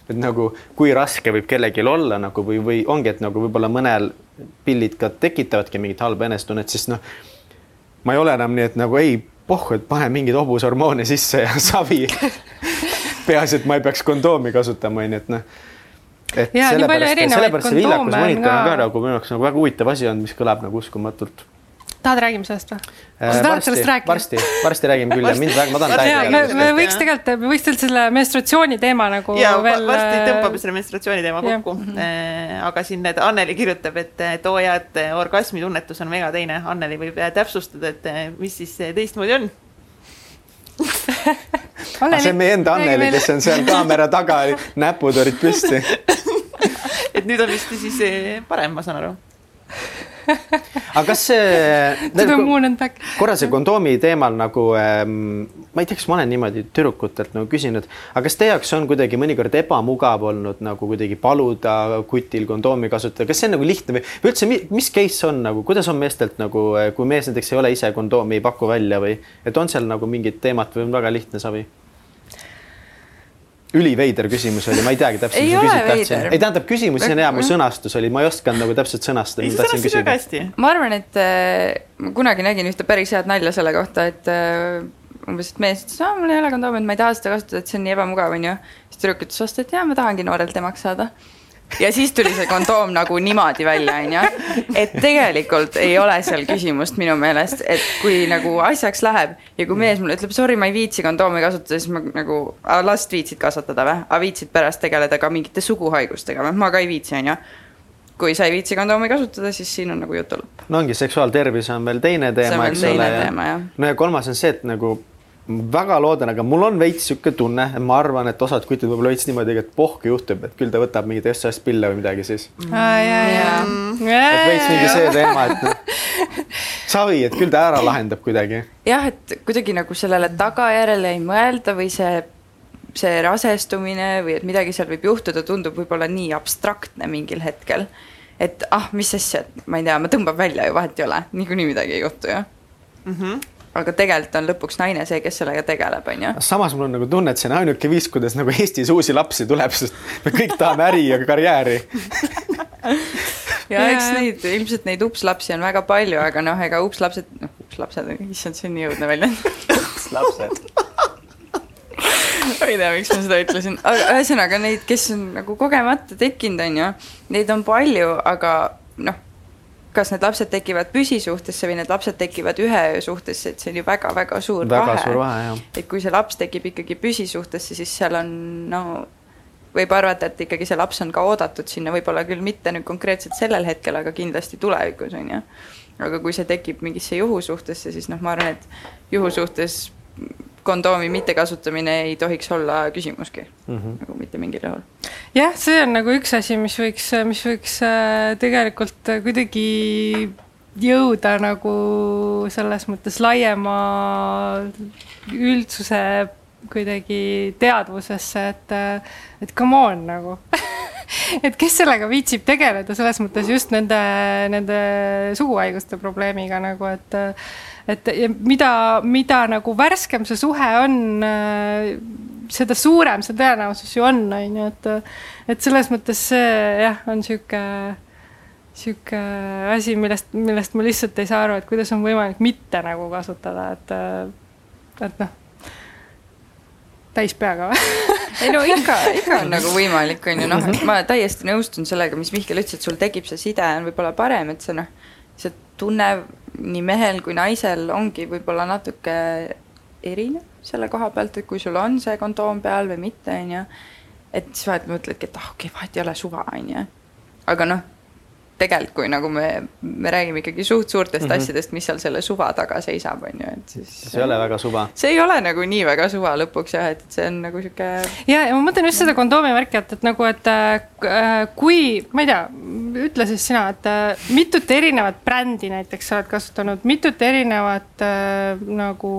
et nagu kui raske võib kellelgi olla nagu või, või ongi, et nagu võib-olla mõnel pillid ka tekitavadki mingit halba enesetunnet, siis noh, ma ei ole enam nii, et nagu ei, pohhu, et pane mingeid hobushormoone sisse ja savi peaasi, et ma ei peaks kondoomi kasutama, onju, et noh. et palju sellepärast, sellepärast see kondoome on viljakusmonitor on ka. nagu minu jaoks nagu väga huvitav asi olnud, mis kõlab nagu uskumatult. tahad, räägime sellest või? Äh, sa tahad sellest rääkida? varsti, varsti räägime küll ja mind väga, ma tahan täiega me, me võiks tegelikult, me võiks tegelikult selle menstratsiooni teema nagu ja veel. varsti äh, tõmbame selle menstratsiooni teema kokku. aga siin need Anneli kirjutab, et eh, tooja, et eh, orgasmi tunnetus on väga teine. Anneli võib täpsustada, et mis siis teistmoodi on. aga see on meie enda Anneli, kes on seal kaamera taga, näpud olid püsti. et nüüd on vist siis parem, ma saan aru. Aga kas see back. korra see kondoomi teemal nagu ähm, ma ei tea, kas ma olen niimoodi tüdrukutelt nagu küsinud, aga kas teie jaoks on kuidagi mõnikord ebamugav olnud nagu kuidagi paluda kutil kondoomi kasutada, kas see on nagu lihtne või, või üldse, mis case on nagu, kuidas on meestelt nagu, kui mees näiteks ei ole ise kondoomi ei paku välja või et on seal nagu mingit teemat või on väga lihtne savi? Üliveider küsimus oli, ma ei teagi täpselt. Ei ole veider. ei tähendab, küsimus on hea, mu sõnastus oli, ma ei osanud nagu täpselt sõnastada. ei, sa sõnastasid väga hästi. ma arvan, et äh, ma kunagi nägin ühte päris head nalja selle kohta, et äh, umbes, et mees ütles, aa, mul ei ole kondoomi, et ma ei taha seda kasutada, et see on nii ebamugav, onju. siis tüdruk ütles vastu, et jaa, ma tahangi noorelt emaks saada. Ja siis tuli see kondoom nagu niimoodi välja, onju. et tegelikult ei ole seal küsimust minu meelest, et kui nagu asjaks läheb ja kui mees mulle ütleb, sorry, ma ei viitsi kondoomi kasutada, siis ma nagu, last viitsid kasvatada või? aga viitsid pärast tegeleda ka mingite suguhaigustega või? ma ka ei viitsi, onju kui sa ei viitsi kondoomi kasutada, siis siin on nagu jutu lõpp. no ongi, seksuaaltervis on veel teine teema, eks ole. no ja kolmas on see, et nagu väga loodan, aga mul on veits sihuke tunne, ma arvan, et osad kutid võib-olla veits niimoodi, et pohku juhtub, et küll ta võtab mingeid SOS pille või midagi siis. et veits mingi see teema, et noh, savi, et küll ta ära lahendab kuidagi. jah, et kuidagi nagu sellele tagajärjele ei mõelda või see, see rasestumine või et midagi seal võib juhtuda, tundub võib-olla nii abstraktne mingil hetkel. et ah, mis asja, et ma ei tea, ma tõmban välja ju, vahet ei ole, niikuinii midagi ei juhtu ju mm. -hmm. Aga tegelikult on lõpuks naine see, kes sellega tegeleb, on ju. samas mul on nagu tunne, et see on ainuke viis, kuidas nagu Eestis uusi lapsi tuleb, sest me kõik tahame äri ja karjääri. ja eks neid, ilmselt neid upslapsi on väga palju, aga noh, ega upslapsed, noh, upslapsed, issand, see on nii õudne väljend. lapsed. ma ei tea, miks ma seda ütlesin, aga ühesõnaga neid, kes on nagu kogemata tekkinud, on ju, neid on palju, aga noh, kas need lapsed tekivad püsisuhtesse või need lapsed tekivad ühe öö suhtesse, et see on ju väga-väga suur väga vahe. suur vahe, et kui see laps tekib ikkagi püsisuhtesse, siis seal on no võib arvata, et ikkagi see laps on ka oodatud sinna, võib-olla küll mitte nüüd konkreetselt sellel hetkel, aga kindlasti tulevikus, on ju. aga kui see tekib mingisse juhusuhtesse, siis noh, ma arvan, et juhusuhtes kondoomi mittekasutamine ei tohiks olla küsimuski mm, -hmm. nagu mitte mingil juhul. jah, see on nagu üks asi, mis võiks, mis võiks äh, tegelikult kuidagi jõuda nagu selles mõttes laiema üldsuse kuidagi teadvusesse, et, et come on nagu et kes sellega viitsib tegeleda, selles mõttes just nende, nende suguhaiguste probleemiga nagu, et et mida, mida nagu värskem see suhe on, seda suurem see tõenäosus ju on, on ju, et et selles mõttes see jah, on niisugune niisugune asi, millest, millest ma lihtsalt ei saa aru, et kuidas on võimalik mitte nagu kasutada, et et noh, täis peaga või? ei no ikka, ikka on nagu võimalik, on ju, noh, et ma täiesti nõustun sellega, mis Mihkel ütles, et sul tekib see side on võib-olla parem, et see noh, see tunne nii mehel kui naisel ongi võib-olla natuke erinev selle koha pealt, et kui sul on see kondoom peal või mitte, on ju, et siis vahet mõtledki, et ah, okei okay,, vahet ei ole, suva, on ju. aga noh, tegelikult kui nagu me, me räägime ikkagi suht suurtest mm -hmm. asjadest, mis seal selle suva taga seisab, on ju, et siis. see ei ole väga suva. see ei ole nagu nii väga suva lõpuks jah, et see on nagu sihuke. ja, ja ma mõtlen just seda kondoomi värki, et, et nagu, et äh, kui, ma ei tea, ütle siis sina, et äh, mitut erinevat brändi näiteks sa oled kasutanud, mitut erinevat äh, nagu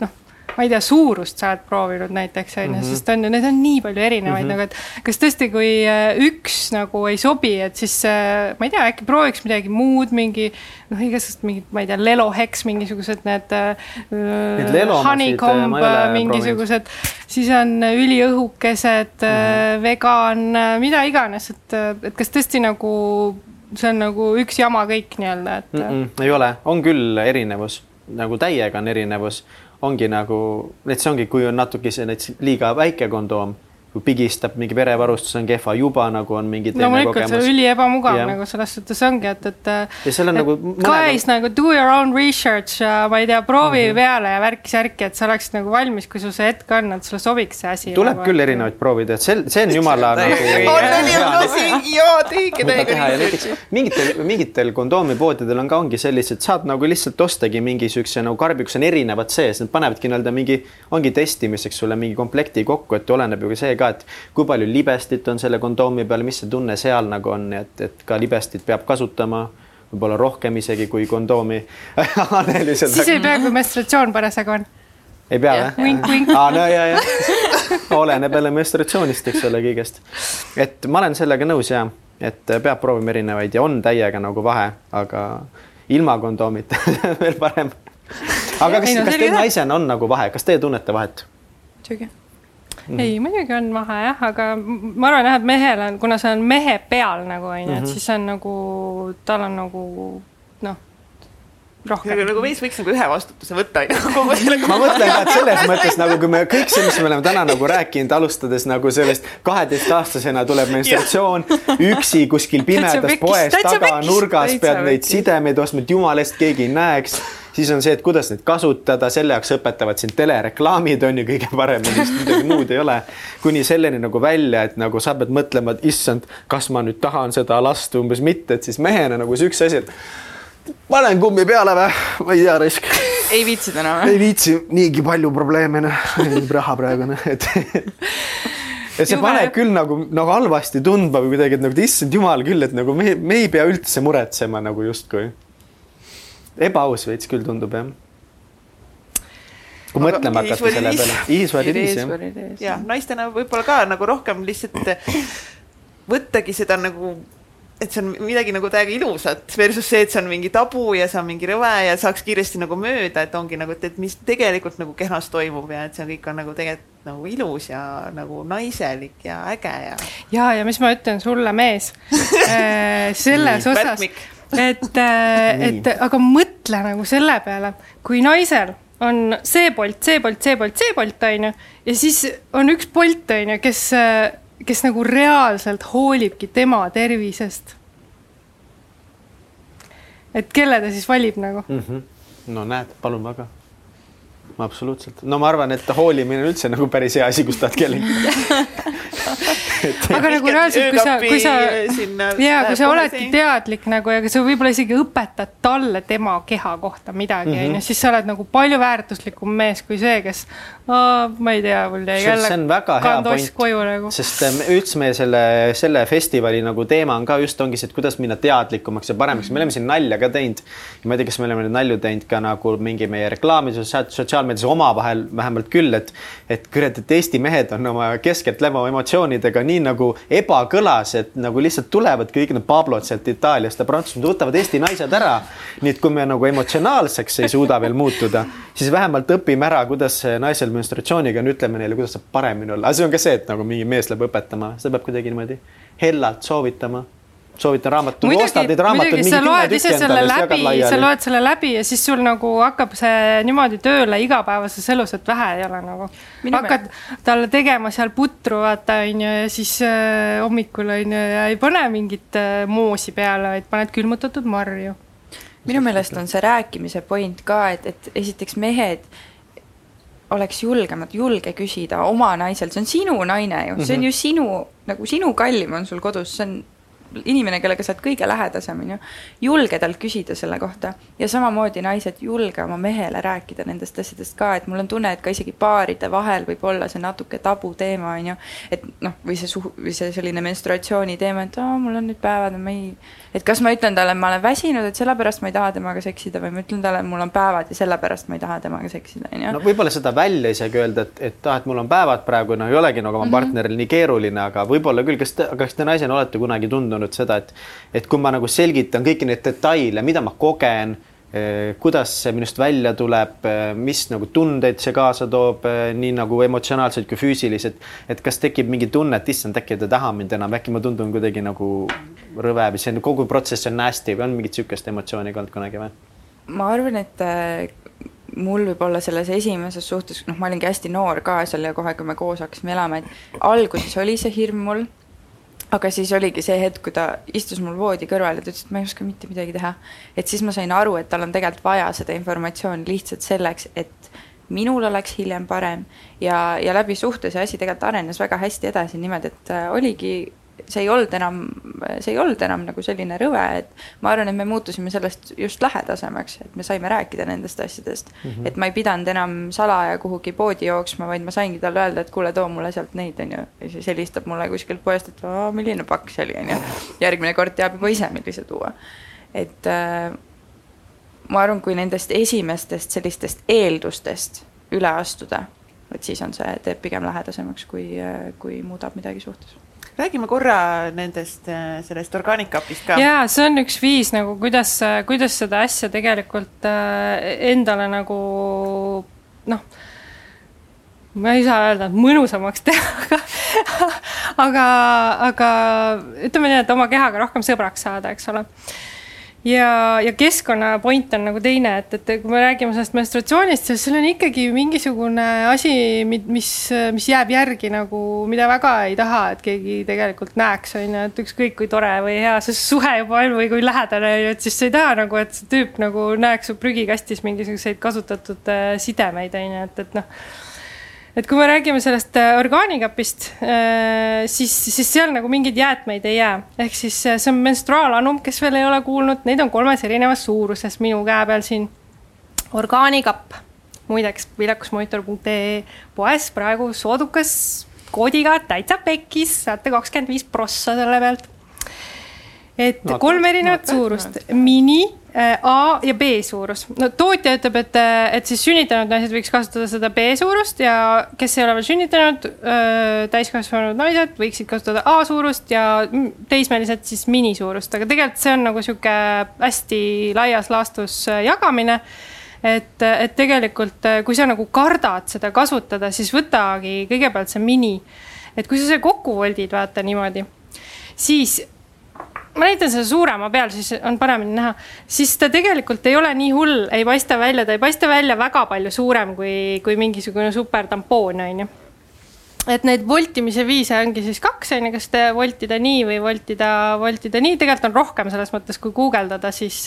noh ma ei tea, suurust sa oled proovinud näiteks on ju, mhm. sest on ju, neid on nii palju erinevaid mm -hmm. nagu, et kas tõesti, kui äh, üks nagu ei sobi, et siis äh, ma ei tea, äkki prooviks midagi muud, mingi noh, igasugused mingid, ma ei tea, leloheks mingisugused need, need honeycomb mingisugused, siis on üliõhukesed mm, -hmm. vegan, mida iganes, et, et kas tõesti nagu see on nagu üks jama kõik nii-öelda, et mm. -mm, ei ole, on küll erinevus, nagu täiega on erinevus ongi nagu, et see ongi, kui on natuke see näiteks liiga väike kondoom kui pigistab, mingi verevarustus on kehva, juba nagu on mingi teine no, kogemus. see on üli ebamugav yeah. nagu selles suhtes ongi, et, et. ja seal on nagu. guys nagu do your own research ma ei tea, proovi mm -hmm. peale ja värki-särki, et sa oleksid nagu valmis, kui sul see hetk on, et sulle sobiks see asi. tuleb nagu, küll erinevaid proovida, et see, see on jumala nagu. mingitel, mingitel kondoomipoodidel on ka, ongi sellised, saad nagu lihtsalt ostagi mingi siukse nagu karbi, kus on erinevad sees, nad panevadki nii-öelda mingi, ongi testimiseks sulle mingi komplekti kokku, et oleneb ju ka see ka, et kui palju libestit on selle kondoomi peal, mis see tunne seal nagu on, et, et ka libestit peab kasutama võib-olla rohkem isegi kui kondoomi siis ei pea, kui menstratsioon parasjagu on. ei pea või? aa, no ja, ja oleneb jälle menstratsioonist, eks ole, kõigest. et ma olen sellega nõus ja, et peab proovima erinevaid ja on täiega nagu vahe, aga ilma kondoomita veel parem. aga kas, kas teil naisena on nagu vahe, kas teie tunnete vahet? muidugi. -hmm. ei, muidugi on vahe jah, aga ma arvan jah, et mehel on, kuna see on mehe peal nagu onju, et mhm. siis on nagu, tal on nagu noh rohkem. nagu veits võiks nagu ühe vastutuse võtta kogu selle ma mõtlen ka, et selles mõttes nagu, kui me kõik see, mis me oleme täna nagu rääkinud, alustades nagu sellest kaheteistaastasena tuleb menstratsioon, üksi kuskil pimedas poes taga nurgas pead neid sidemeid ostma, et jumala eest keegi ei näeks siis on see, et kuidas neid kasutada, selle jaoks õpetavad sind telereklaamid on ju kõige paremini, sest midagi muud ei ole. kuni selleni nagu välja, et nagu sa pead mõtlema, et issand, kas ma nüüd tahan seda last umbes mitte, et siis mehena nagu see üks asi, et panen kummi peale või, ma ei tea, risk. ei viitsi täna või? ei viitsi, niigi palju probleeme, noh, raha praegu, noh, et ja see Jumal. paneb küll nagu, nagu halvasti tundma või kuidagi, et nagu issand jumal küll, et nagu me, me ei pea üldse muretsema nagu justkui ebaaus veits küll tundub jah. kui mõtlema hakata selle peale. Iisvali riis jah. ja naistena võib-olla ka nagu rohkem lihtsalt võttagi seda nagu et see on midagi nagu täiega ilusat versus see, et see on mingi tabu ja see on mingi rõve ja saaks kiiresti nagu mööda, et ongi nagu, et, et mis tegelikult nagu kehas toimub ja et see kõik on nagu tegelikult nagu ilus ja nagu naiselik ja äge ja. ja, ja mis ma ütlen sulle, mees äh, selles osas et, äh, et aga mõtle nagu selle peale, kui naisel on see Bolt, see Bolt, see Bolt, see Bolt, on ju, ja siis on üks Bolt, on ju, kes, kes nagu reaalselt hoolibki tema tervisest. et kelle ta siis valib nagu mm? -hmm. no näed, palun väga absoluutselt, no ma arvan, et hoolimine on üldse nagu päris hea asi, kus tahad kellegi aga nagu reaalselt, kui sa, kui sa, jaa, kui sa oledki teadlik nagu ja sa võib-olla isegi õpetad talle tema keha kohta midagi, mhm. on ju, siis sa oled nagu palju väärtuslikum mees kui see, kes ma ei tea, mul jäi jälle kandoss koju nagu. sest ähm, üldse meie selle, selle festivali nagu teema on ka just ongi see, et kuidas minna teadlikumaks ja paremaks, me oleme siin nalja ka teinud. ja ma ei tea, kas me oleme neid nalju teinud ka nagu mingi meie reklaamides, sotsiaalmeedias omavahel vähemalt küll, et, et kurat, et Eesti mehed on oma keskeltläbi oma emotsioonidega nii nagu ebakõlas, et nagu lihtsalt tulevad kõik need Pablod sealt Itaaliast ja Prantsusmaalt, võtavad Eesti naised ära. nii et kui me nagu emotsionaalseks ei suuda veel muutuda, siis vähemalt õpime ära, kuidas naisel menstratsiooniga on, ütleme neile, kuidas saab paremini olla, aga see on ka see, et nagu mingi mees läheb õpetama, seda peab kuidagi niimoodi hellalt soovitama soovitan raamatut, ostad neid raamatuid. sa loed ise selle läbi, sa loed selle läbi ja siis sul nagu hakkab see niimoodi tööle igapäevases elus, et vähe ei ole nagu. hakkad talle tegema seal putru, vaata on ju, ja siis äh, hommikul on ju ja ei pane mingit äh, moosi peale, vaid paned külmutatud marju. minu meelest on see rääkimise point ka, et, et esiteks mehed oleks julgemad, julge küsida oma naiselt, see on sinu naine ju, see on mhm. ju sinu, nagu sinu kallim on sul kodus, see on inimene, kellega sa oled kõige lähedasem, on ju, julge talt küsida selle kohta. ja samamoodi naised, julge oma mehele rääkida nendest asjadest ka, et mul on tunne, et ka isegi paaride vahel võib olla see natuke tabuteema, on ju, et noh, või see suhu-, või see selline menstruatsiooni teema, et aa, mul on nüüd päevad, ma ei et kas ma ütlen talle, ma olen väsinud, et sellepärast ma ei taha temaga seksida või ma ütlen talle, mul on päevad ja sellepärast ma ei taha temaga seksida, on ju. no võib-olla seda välja isegi öelda, et, et ah, et mul on päevad praegu, no ei olegi nagu oma mm -hmm. partneril nii keeruline, aga võib-olla küll, kas te, kas te naisena olete kunagi tundunud seda, et et kui ma nagu selgitan kõiki neid detaile, mida ma kogen Eh, kuidas see minust välja tuleb, eh, mis nagu tundeid see kaasa toob, eh, nii nagu emotsionaalselt kui füüsiliselt, et kas tekib mingi tunne, et issand, äkki ta ei taha mind enam, äkki ma tundun kuidagi nagu rõve või see on kogu protsess on nasty või on mingit niisugust emotsiooni ka olnud kunagi või? ma arvan, et mul võib-olla selles esimeses suhtes, noh, ma olingi hästi noor ka seal ja kohe, kui me koos hakkasime elama, et alguses oli see hirm mul aga siis oligi see hetk, kui ta istus mul voodi kõrval ja ta ütles, et ma ei oska mitte midagi teha. et siis ma sain aru, et tal on tegelikult vaja seda informatsiooni lihtsalt selleks, et minul oleks hiljem parem ja, ja läbi suhte see asi tegelikult arenes väga hästi edasi niimoodi, et äh, oligi see ei olnud enam, see ei olnud enam nagu selline rõve, et ma arvan, et me muutusime sellest just lähedasemaks, et me saime rääkida nendest asjadest mm. -hmm. et ma ei pidanud enam salaja kuhugi poodi jooksma, vaid ma saingi talle öelda, et kuule, too mulle sealt neid, on ju. ja siis helistab mulle kuskilt poest, et aa, milline pakk see oli, on ju. järgmine kord teab juba ise, millise tuua. et äh, ma arvan, kui nendest esimestest sellistest eeldustest üle astuda, et siis on see, teeb pigem lähedasemaks, kui, äh, kui muudab midagi suhtes räägime korra nendest, äh, sellest orgaanikapist ka. jaa, see on üks viis nagu, kuidas, kuidas seda asja tegelikult äh, endale nagu noh, ma ei saa öelda, et mõnusamaks teha, aga aga, aga ütleme nii, et oma kehaga rohkem sõbraks saada, eks ole ja, ja keskkonna point on nagu teine, et, et kui me räägime sellest menstratsioonist, siis seal on ikkagi mingisugune asi, mis, mis jääb järgi nagu, mida väga ei taha, et keegi tegelikult näeks, on ju, et ükskõik kui tore või hea see suhe juba on või kui lähedane et siis sa ei taha nagu, et see tüüp nagu näeks su prügikastis mingisuguseid kasutatud äh, sidemeid, on ju, et, et noh et kui me räägime sellest äh, orgaanikapist, äh, siis, siis seal nagu mingeid jäätmeid ei jää. ehk siis äh, see on menstruaalanum, kes veel ei ole kuulnud, neid on kolmes erinevas suuruses minu käe peal siin. orgaanikapp, muideks viljakusmonitor.ee poes praegu soodukas koodiga täitsa pekkis, saate kakskümmend viis prossa selle pealt. et no, kolm erinevat no, suurust, mini Äh, A ja B suurus. no tootja ütleb, et, et siis sünnitanud naised võiks kasutada seda B suurust ja kes ei ole veel sünnitanud, äh, täiskasvanud naised võiksid kasutada A suurust ja teismelised siis mini suurust, aga tegelikult see on nagu sihuke hästi laias laastus äh, jagamine et, et tegelikult, kui sa nagu kardad seda kasutada, siis võtagi kõigepealt see mini. et kui sa selle kokku voldid, vaata niimoodi, siis ma näitan selle suurema peal, siis on paremini näha, siis ta tegelikult ei ole nii hull, ei paista välja, ta ei paista välja väga palju suurem kui, kui mingisugune super tampoon, on ju et neid voltimise viise ongi siis kaks, on ju, kas te voltida nii või voltida, voltida nii, tegelikult on rohkem selles mõttes, kui guugeldada, siis,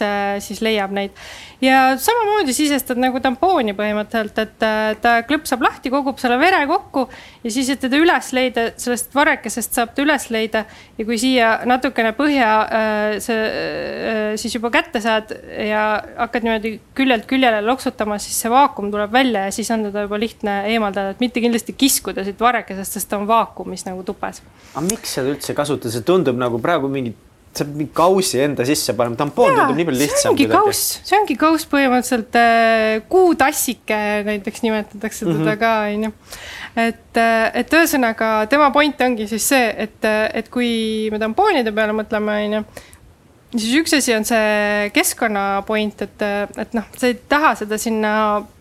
siis leiab neid. ja samamoodi sisestad nagu tampooni põhimõtteliselt, et ta klõpsab lahti, kogub selle vere kokku ja siis, et teda üles leida, sellest varekesest saab ta üles leida. Ja kui siia natukene põhja äh, see äh, siis juba kätte saad ja hakkad niimoodi küljelt küljele loksutama, siis see vaakum tuleb välja ja siis on teda juba lihtne eemaldada, et mitte kindlasti kiskuda siit varekesest väikesest, sest ta on vaakumis nagu tupes. aga miks seda üldse kasutada, see tundub nagu praegu mingi saab mingi kaussi enda sisse panema, tampoon tundub nii palju lihtsam. see ongi kauss, see ongi kauss põhimõtteliselt äh,, kuutassike näiteks nimetatakse teda mm -hmm. ka, onju. et, äh, et ühesõnaga tema point ongi siis see, et, äh, et kui me tampoonide peale mõtleme, onju siis üks asi on see keskkonna point, et, et noh, sa ei taha seda sinna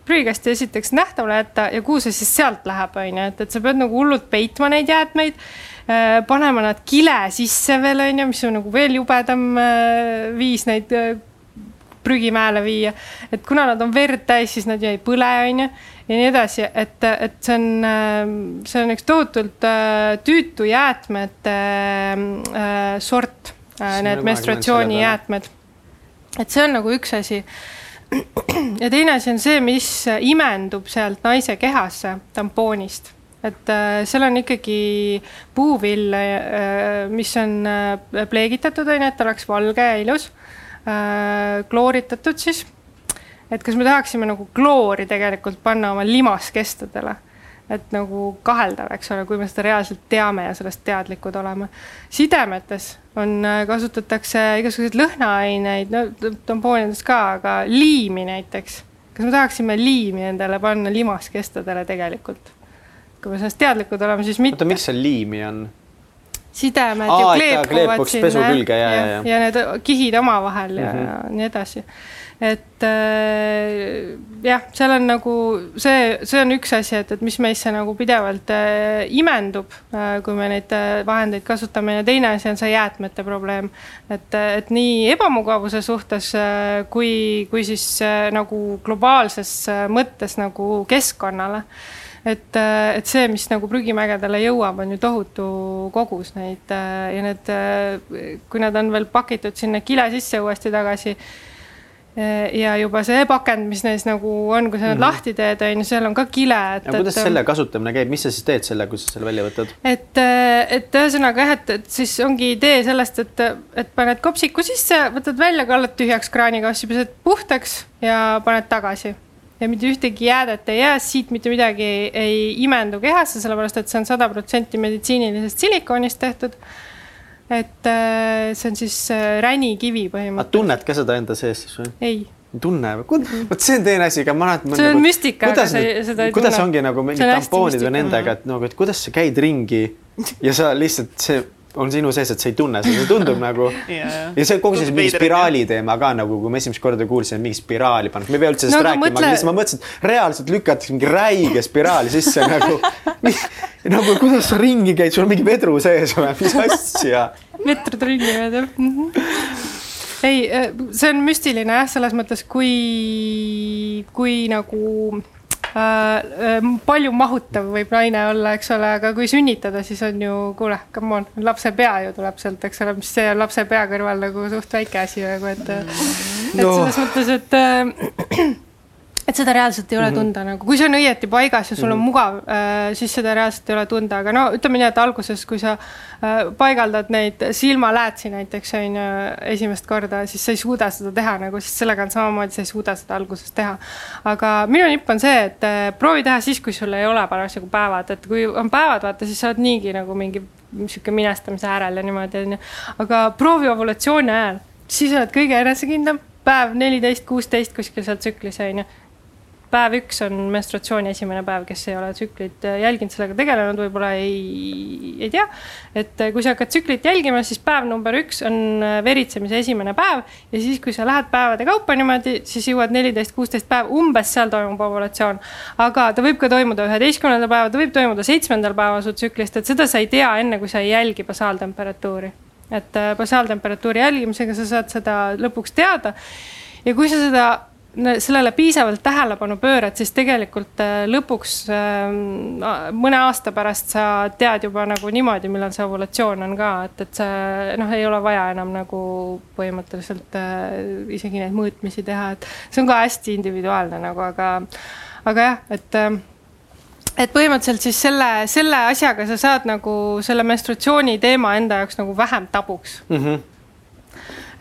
prügikasti esiteks nähtavale jätta ja kuhu see siis sealt läheb, on ju, et, et sa pead nagu hullult peitma neid jäätmeid. Äh, panema nad kile sisse veel, on ju, mis on nagu veel jubedam äh, viis neid äh, prügimäele viia. et kuna nad on verd täis, siis nad ju ei põle, on ju, ja nii edasi, et, et see on, see on üks tohutult tüütu jäätmete sort Äh, need menstruatsioonijäätmed. et see on nagu üks asi. ja teine asi on see, mis imendub sealt naise kehasse tampoonist et äh, seal on ikkagi puuvill äh,, mis on äh, pleegitatud, on ju, et oleks valge ja ilus äh,, klooritatud siis. et kas me tahaksime nagu kloori tegelikult panna oma limaskestadele et nagu kaheldav, eks ole, kui me seda reaalselt teame ja sellest teadlikud oleme. sidemetes on, äh, kasutatakse igasuguseid lõhnaaineid, no tampoonides ka, aga liimi näiteks. kas me tahaksime liimi endale panna limaskestadele tegelikult? kui me sellest teadlikud oleme, siis mitte. oota, miks seal liimi on? sidemed Aa, ju kleepuvad sinna ja, ja, ja. ja need kihid omavahel ja mm -hmm. nii edasi et äh, jah, seal on nagu see, see on üks asi, et, et mis meisse nagu pidevalt äh, imendub äh,, kui me neid äh, vahendeid kasutame ja teine asi on see jäätmete probleem. et, et nii ebamugavuse suhtes äh, kui, kui siis äh, nagu globaalses äh, mõttes nagu keskkonnale et, äh, et see, mis nagu prügimägedele jõuab, on ju tohutu kogus neid äh, ja need, kui nad on veel pakitud sinna kile sisse uuesti tagasi ja juba see pakend, mis neis nagu on, kui sa need mm -hmm. lahti teed, on ju, seal on ka kile, ja kuidas et, selle kasutamine käib, mis sa siis teed selle, kui sa selle välja võtad? et, et ühesõnaga jah, et, et siis ongi idee sellest, et, et paned kopsiku sisse, võtad välja, kallad tühjaks kraanikassi, pesed puhtaks ja paned tagasi. ja mitte ühtegi jäädet ei jää, siit mitte midagi ei, imendu kehasse, sellepärast et see on sada protsenti meditsiinilisest silikoonist tehtud et äh, see on siis äh, ränikivi põhimõtteliselt. tunned ka seda enda sees siis või? ei tunne või? vot see on teine asi, aga ma mäletan. see on nagu, müstika, aga sa seda ei tunne. kuidas ongi nagu mingid tampoonid või nendega, et nagu, et kuidas sa käid ringi ja sa lihtsalt see on sinu sees, et sa ei tunne seda, see tundub nagu yeah. ja see kogu see mingi spiraali teema ka nagu, kui ma esimest korda kuulsin, et mingi spiraali pannakse, me ei pea üldse sellest no, rääkima mõtle..., aga lihtsalt ma mõtlesin, et reaalselt lükatakse mingi räige spiraali sisse nagu nagu kuidas sa ringi käid, sul on mingi vedru sees või mis asja? vetrud ringi käivad jah mm. -hmm ei, see on müstiline jah, selles mõttes, kui, kui nagu Äh, äh, palju mahutav võib naine olla, eks ole, aga kui sünnitada, siis on ju, kuule, come on, lapse pea ju tuleb sealt, eks ole, mis see on lapse pea kõrval nagu suht väike asi nagu, et et no. selles mõttes, et äh, et seda reaalselt ei ole mm -hmm. tunda nagu, kui see on õieti paigas ja sul mm -hmm. on mhm. mugav äh,, siis seda reaalselt ei ole tunda, aga no ütleme nii, et alguses, kui sa äh, paigaldad neid silmaläätsi näiteks on ju esimest korda, siis sa ei suuda seda teha nagu, sest sellega on samamoodi, sa ei suuda seda alguses teha. aga minu nipp on see, et äh, proovi teha siis, kui sul ei ole parasjagu päevad, et kui on päevad, vaata, siis sa oled niigi nagu mingi sihuke minestamise äärel ja niimoodi onju. aga proovi ovulatsiooni ajal, siis oled kõige enesekindlam päev neliteist, kuusteist kuskil seal tsüklis onju päev üks on menstruatsiooni esimene päev, kes ei ole tsüklit äh, jälginud, sellega tegelenud, võib-olla ei, ei tea. et äh, kui sa hakkad tsüklit jälgima, siis päev number üks on äh, veritsemise esimene päev ja siis, kui sa lähed päevade kaupa niimoodi, siis jõuad neliteist, kuusteist päev, umbes seal toimub ovulatsioon. aga ta võib ka toimuda üheteistkümnendal päeval, ta võib toimuda seitsmendal päeval su tsüklist, et seda sa ei tea enne, kui sa ei jälgi basaaltemperatuuri. et basaaltemperatuuri jälgimisega sa saad seda lõpuks teada ja kui sa seda sellele piisavalt tähelepanu pöörad, siis tegelikult äh, lõpuks ähm, mõne aasta pärast sa tead juba nagu niimoodi, millal see ovulatsioon on ka, et, et see noh, ei ole vaja enam nagu põhimõtteliselt äh, isegi neid mõõtmisi teha, et see on ka hästi individuaalne nagu, aga, aga jah, et äh, et põhimõtteliselt siis selle, selle asjaga sa saad nagu selle menstratsiooni teema enda jaoks nagu vähem tabuks mm. -hmm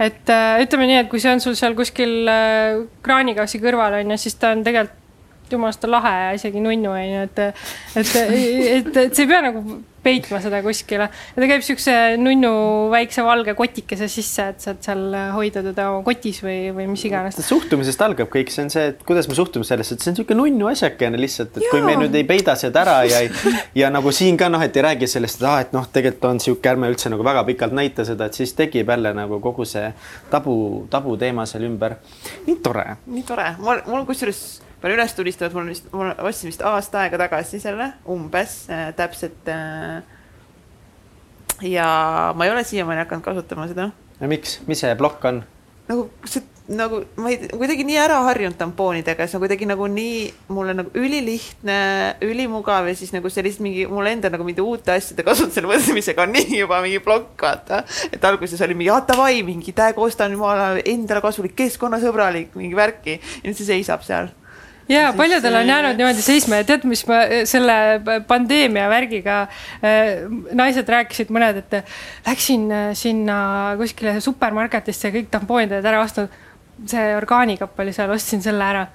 et äh, ütleme nii, et kui see on sul seal kuskil äh, kraanikassi kõrval on ju, siis ta on tegelikult jumalast lahe ja isegi nunnu on ju, et, et, et, et sa ei pea nagu peitma seda kuskile. ja ta käib siukse nunnu väikse valge kotikese sisse, et saad seal hoida teda oma kotis või, või mis iganes. suhtumisest algab kõik, see on see, et kuidas me suhtume sellesse, et see on niisugune nunnu asjakene lihtsalt, et Jaa. kui me nüüd ei peida seda ära ja ei, ja nagu siin ka noh, et ei räägi sellest, et ah, et noh, tegelikult on sihuke, ärme üldse nagu väga pikalt näita seda, et siis tekib jälle nagu kogu see tabu, tabuteema seal ümber. nii tore. nii tore, mul, mul kusjuures pean üles tulistama, et mul on vist, ma ostsin vist aasta aega tagasi selle umbes äh, täpselt äh,. ja ma ei ole siiamaani hakanud kasutama seda. ja miks, mis see plokk on? nagu see nagu ma ei, kuidagi nii ära harjunud tampoonidega, see on kuidagi nagu nii mulle nagu ülilihtne, ülimugav ja siis nagu sellist mingi mulle endal nagu mingite uute asjade kasutusele võtmisega on nii juba mingi plokk, vaata. et alguses oli mingi, davai, mingi täiega ostan jumala endale kasulik, keskkonnasõbralik, mingi värki ja nüüd see seisab seal ja paljudel on jäänud niimoodi seisma. Ja tead, mis ma selle pandeemia värgiga äh, naised rääkisid mõned, et läksin äh, sinna kuskile supermarketisse kõik tampoonid olid ära ostnud. see orgaanikapp oli seal, ostsin selle ära.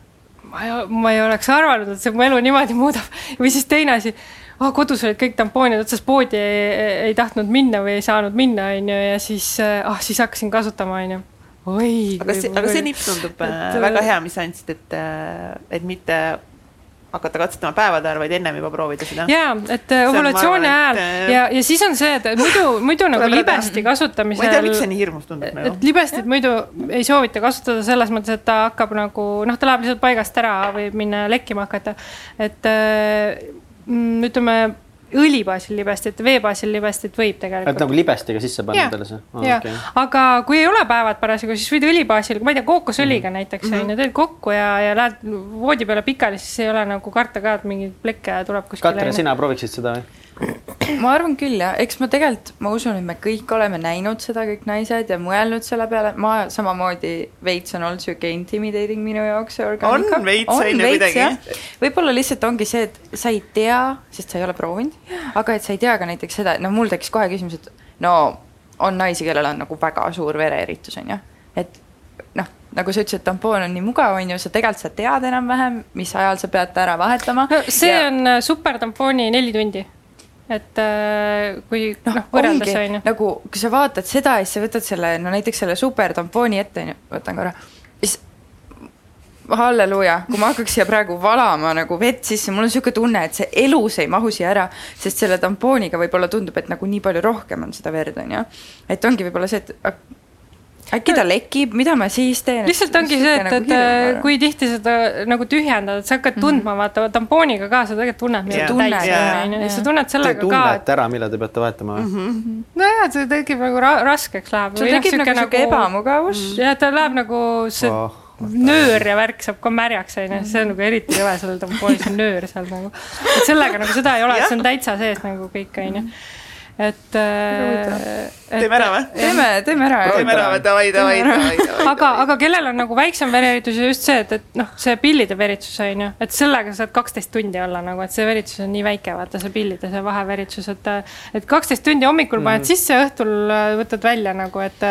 ma ei, ma ei oleks arvanud, et see mu elu niimoodi muudab. Või siis teine asi. Oh, kodus olid kõik tampoonid otsas, poodi ei, ei tahtnud minna või ei saanud minna, onju, ja siis ah, siis hakkasin kasutama, onju oi. aga see, aga see nipp tundub et, äh, väga hea, mis sa andsid, et, äh, et mitte hakata katsetama päevade arvu, vaid ennem juba proovida seda. ja, et äh, ovulatsiooni ajal et... ja, ja siis on see, et muidu, muidu nagu libesti kasutamisel. ma ei tea, miks see nii hirmus tundub nagu. et libestit muidu ei soovita kasutada selles mõttes, et ta hakkab nagu noh, ta läheb lihtsalt paigast ära, võib minna lekkima hakata. et mm, ütleme õli baasil libestit, vee baasil libestit võib tegelikult. et nagu libestiga sisse panna talle see oh,? jah okay., aga kui ei ole päevad parasjagu, siis võid õli baasil, ma ei tea, kookosõliga mm -hmm. näiteks on ju, teed kokku ja, ja lähed voodi peale pikali, siis ei ole nagu karta ka, et mingeid plekke tuleb kuskile. Katrin, sina prooviksid seda või? Ma arvan küll jah, eks ma tegelikult, ma usun, et me kõik oleme näinud seda, kõik naised ja mõelnud selle peale, ma samamoodi veits on olnud sihuke intimidating minu jaoks see organica. on veits on ju kuidagi. võib-olla lihtsalt ongi see, et sa ei tea, sest sa ei ole proovinud, aga et sa ei tea ka näiteks seda, et noh, mul tekkis kohe küsimus, et no on naisi, kellel on nagu väga suur vereeritus on ju, et noh, nagu sa ütlesid, tampoon on nii mugav, on ju, sa tegelikult sa tead enam-vähem, mis ajal sa pead ta ära vahetama no,. see ja... on äh, super tampooni neli tundi et äh, kui noh no, võrreldes on ju. nagu kui sa vaatad seda ja siis sa võtad selle, no näiteks selle supertampooni ette on ju, võtan korra, siis halleluuja, kui ma hakkaks siia praegu valama nagu vett sisse, mul on niisugune tunne, et see elus ei mahu siia ära, sest selle tampooniga võib-olla tundub, et nagu nii palju rohkem on seda verd, on ju. et ongi võib-olla see, et äkki ta lekib, mida ma siis teen? lihtsalt ongi see, et, et nagu kui tihti seda nagu tühjendad, et sa hakkad tundma mm, -hmm. vaata tampooniga ka, sa tegelikult tunned, täis on, onju, ja sa tunned sellega te ka. tunnete ära, millal te peate vahetama või mm -hmm.? nojah, see tekib nagu ra raskeks läheb. sul tekib nagu sihuke nagu, ebamugavus mm. -hmm. jah, ta läheb nagu see oh nöör ja värk saab ka märjaks, onju, see on nagu eriti kõve sellel tampoonis, see nöör seal nagu. et sellega nagu seda ei ole, et see on täitsa sees nagu kõik, onju et, äh, et. teeme ära või? teeme, teeme ära. teeme ära või, davai, davai, davai, aga, aga kellel on nagu väiksem vereeritus ja just see, et, et noh, see pillide veritsus on ju, et sellega saad kaksteist tundi olla nagu, et see veritsus on nii väike, vaata see pillide see vaheveritsus, et. et kaksteist tundi hommikul mm. paned sisse, õhtul äh, võtad välja nagu, et.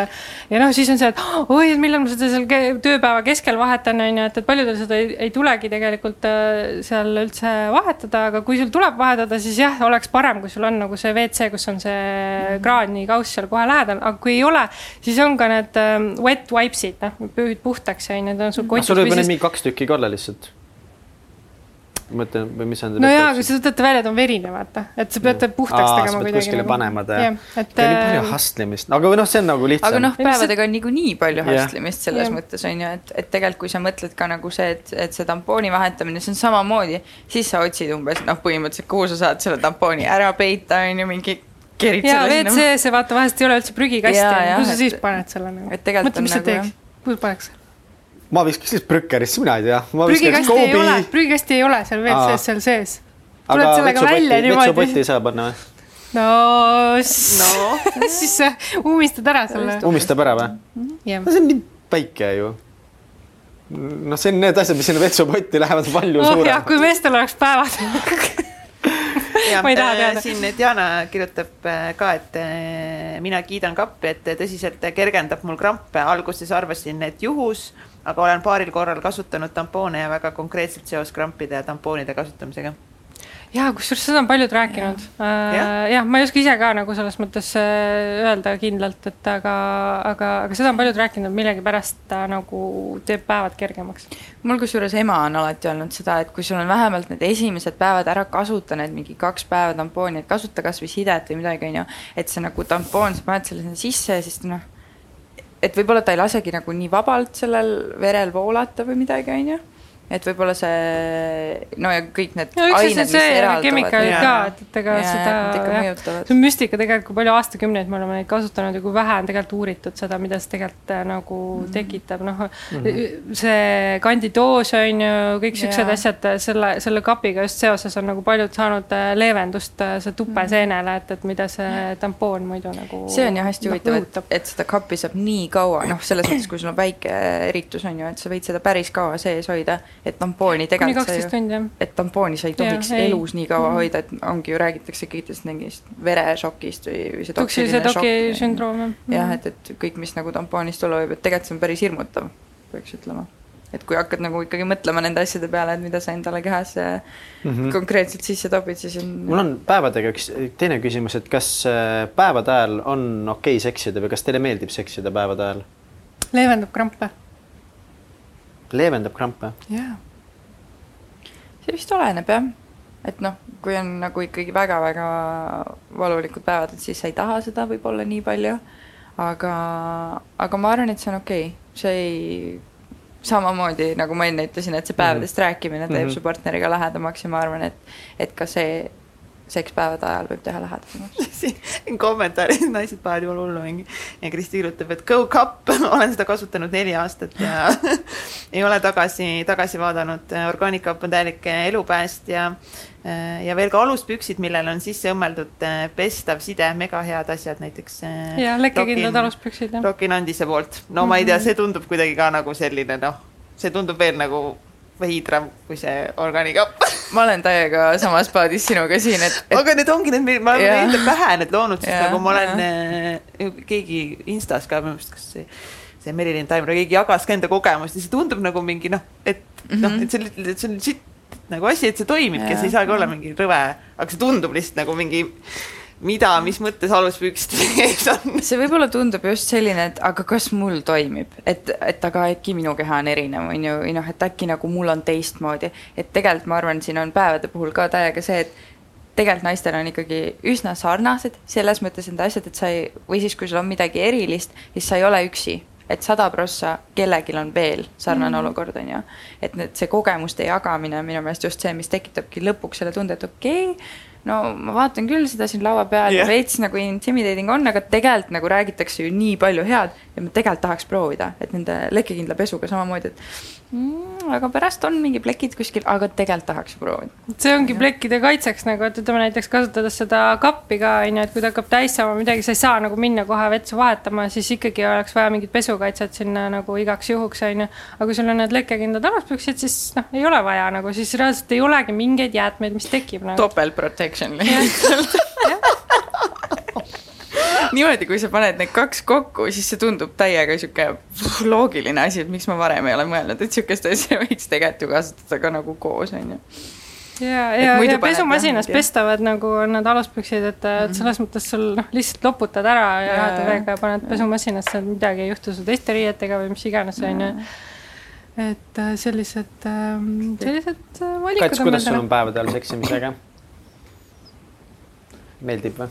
ja noh, siis on see, et oi, et millal ma seda seal tööpäeva keskel vahetan, on ju, et, et paljudel seda ei, ei tulegi tegelikult äh, seal üldse vahetada, aga kui sul tuleb vahetada, siis jah, oleks parem, kui sul on nagu see WC, kus on on see kraanikauss seal kohe lähedal, aga kui ei ole, siis on ka need um, wet wipes'id, noh, püüd puhtaks ja need on sul kotis. sul võib olla mingi kaks tükki ka olla lihtsalt mõtlen, või mis on no jaa, kui sa võtate välja, ta on verine, vaata, et sa pead ta puhtaks Aa, tegema kuidagi. kuskile nagu. panema ta jah. et. nii palju äh, hustlemist, aga või noh, see on nagu lihtsam. aga noh, päevadega on niikuinii palju hustlemist selles ja. mõttes on ju, et, et tegelikult, kui sa mõtled ka nagu see, et, et see tampooni vahetamine, see on samamoodi, siis sa otsid umbes noh, põhimõtteliselt, kuhu sa saad selle tampooni ära peita, on ju, mingi kerid ja WC-sse vaata vahest ei ole üldse prügikasti, kus sa siis paned selle nagu? mõtle, mis sa nagu teeks, kuhu paneks? ma viskaks lihtsalt prükkerisse, mina ei tea. prügikasti ei ole, prügikasti ei ole seal WC-s seal sees. tuled sellega välja niimoodi. vetsupotti ei saa panna või? no, no. siis sa ummistad ära selle. ummistab ära või? no see on nii väike ju noh, see on need asjad, mis sinna vetsupotti lähevad palju oh, suuremad. kui meestel oleks päevad ma ei taha äh, teada. siin Diana kirjutab äh, ka, et äh, mina kiidan kappi, et tõsiselt kergendab mul krampe. alguses arvasin, et juhus, aga olen paaril korral kasutanud tampoone ja väga konkreetselt seos krampide ja tampoonide kasutamisega jaa, kusjuures seda on paljud rääkinud ja.. jah ja, ja, ma ei oska ise ka nagu selles mõttes äh, öelda kindlalt, et aga, aga, aga seda on paljud rääkinud, millegipärast ta nagu teeb päevad kergemaks. mul kusjuures ema on alati öelnud seda, et kui sul on vähemalt need esimesed päevad ära kasuta need mingi kaks päeva tampooni, et kasuta kasvõi sidet või midagi, onju. et see nagu tampoon, sa paned selle sinna sisse ja siis noh, et võib-olla ta ei lasegi nagu nii vabalt sellel verel voolata või midagi, onju et võib-olla see, no ja kõik need no, ained, mis eraldavad. kemikaalid ka, et, et ega ja, seda, see on müstika tegelikult, kui palju aastakümneid me oleme neid kasutanud ja kui vähe on tegelikult uuritud seda, mida see tegelikult äh, nagu mm -hmm. tekitab, noh mm -hmm. see kandidoos on ju, kõik siuksed asjad selle, selle kapiga just seoses on nagu paljud saanud äh, leevendust äh, see tupeseenele, mhm. et, et mida see tampoon muidu nagu. see on jah hästi noh, huvitav, et, et seda kappi saab nii kaua, noh, selles mõttes, kui sul on väike eritus on ju, et sa võid seda päris kaua sees hoida et tampooni tegelikult sa ju et tampooni sa ei tohiks Jaa, ei. elus nii kaua Mhm. hoida, et ongi ju räägitakse kõigist mingist verešokist või, või see toksilise šokk. sündroom jah. jah, et, et kõik, mis nagu tampoonist tulla võib, et tegelikult see on päris hirmutav, peaks ütlema. et kui hakkad nagu ikkagi mõtlema nende asjade peale, et mida sa endale kehasse mm Mhm. -hmm. konkreetselt sisse topid, siis on mul on päevadega üks teine küsimus, et kas äh, päevade ajal on okei okay seksida või kas teile meeldib seksida päevade ajal? leevendab krampe. Leevendab krampe? jaa. see vist oleneb jah, et noh, kui on nagu ikkagi väga-väga valulikud päevad, et siis sa ei taha seda võib-olla nii palju, aga, aga ma arvan, et see on okei okay., see ei samamoodi nagu ma enne ütlesin, et see päevadest mm -hmm. rääkimine teeb mm. -hmm. su partneriga lähedamaks ja ma arvan, et et ka see seks päevade ajal võib teha lähedamaks. siin kommentaaris naised panevad jumala hullu mingi ja Kristi kirjutab, et go cup, olen seda kasutanud neli aastat ja ei ole tagasi, tagasi vaadanud. Organic Cup on täielik elupääst ja ja veel ka aluspüksid, millele on sisse õmmeldud eh, pestav side, mega head asjad, näiteks. ja lekkekindlad aluspüksid. Rokin Andise poolt, no ma ei tea, see tundub kuidagi ka nagu selline noh, see tundub veel nagu veidram kui see Organic Cup ma olen täiega samas paadis sinuga siin, et, et aga need ongi need, ma olen enda pähe need loonud, sest nagu ma olen äh, keegi Instas ka minu meelest, kas see see Merilin Taimre, keegi jagas ka enda kogemust ja see tundub nagu mingi noh, et noh, Mhm. et see, see on sitt nagu asi, et see toimibki ja see ei saagi olla mingi rõve, aga see tundub lihtsalt nagu mingi mida, mis mõttes aluspükste ees on. see võib-olla tundub just selline, et aga kas mul toimib, et, et aga äkki minu keha on erinev, on ju, või noh, et äkki nagu mul on teistmoodi, et tegelikult ma arvan, siin on päevade puhul ka täiega see, et tegelikult naistel on ikkagi üsna sarnased selles mõttes need asjad, et sa ei, või siis, kui sul on midagi erilist, siis sa ei ole üksi et sada prossa kellelgi on veel sarnane mm. olukord, on ju. et need, see kogemuste jagamine on minu meelest just see, mis tekitabki lõpuks selle tunde, et okei okay,, no ma vaatan küll seda siin laua peal yeah. Ja veits nagu intimidating on, aga tegelikult nagu räägitakse ju nii palju head ja ma tegelikult tahaks proovida, et nende lekkekindla pesuga samamoodi, et mm, aga pärast on mingi plekid kuskil, aga tegelikult tahaks proovida. see ongi plekkide kaitseks nagu, et ütleme näiteks kasutades seda kappi ka onju, et kui ta hakkab täis saama midagi, sa ei saa nagu minna kohe vetsu vahetama, siis ikkagi oleks vaja mingit pesukaitset sinna nagu igaks juhuks onju. aga kui sul on need lekkekindlad aluspüksid, siis noh, ei ole vaja nagu, siis reaalselt ei olegi mingeid jäätmeid, mis tekib nagu. topelt protection lihtsalt. niimoodi, kui sa paned need kaks kokku, siis see tundub täiega sihuke loogiline asi, et miks ma varem ei ole mõelnud, et sihukest asja võiks tegelikult ju kasutada ka nagu koos onju. ja, Et ja, ja paned pesumasinas pestavad nagu on need aluspüksid, et et selles mõttes sul noh, lihtsalt loputad ära ja jaa. veega ja paned pesumasinasse, et midagi ei juhtu su teiste riietega või mis iganes onju. et äh, sellised, sellised äh, valikud Kats, on kuidas sul on. päevade ajal seksimisega? Meeldib või?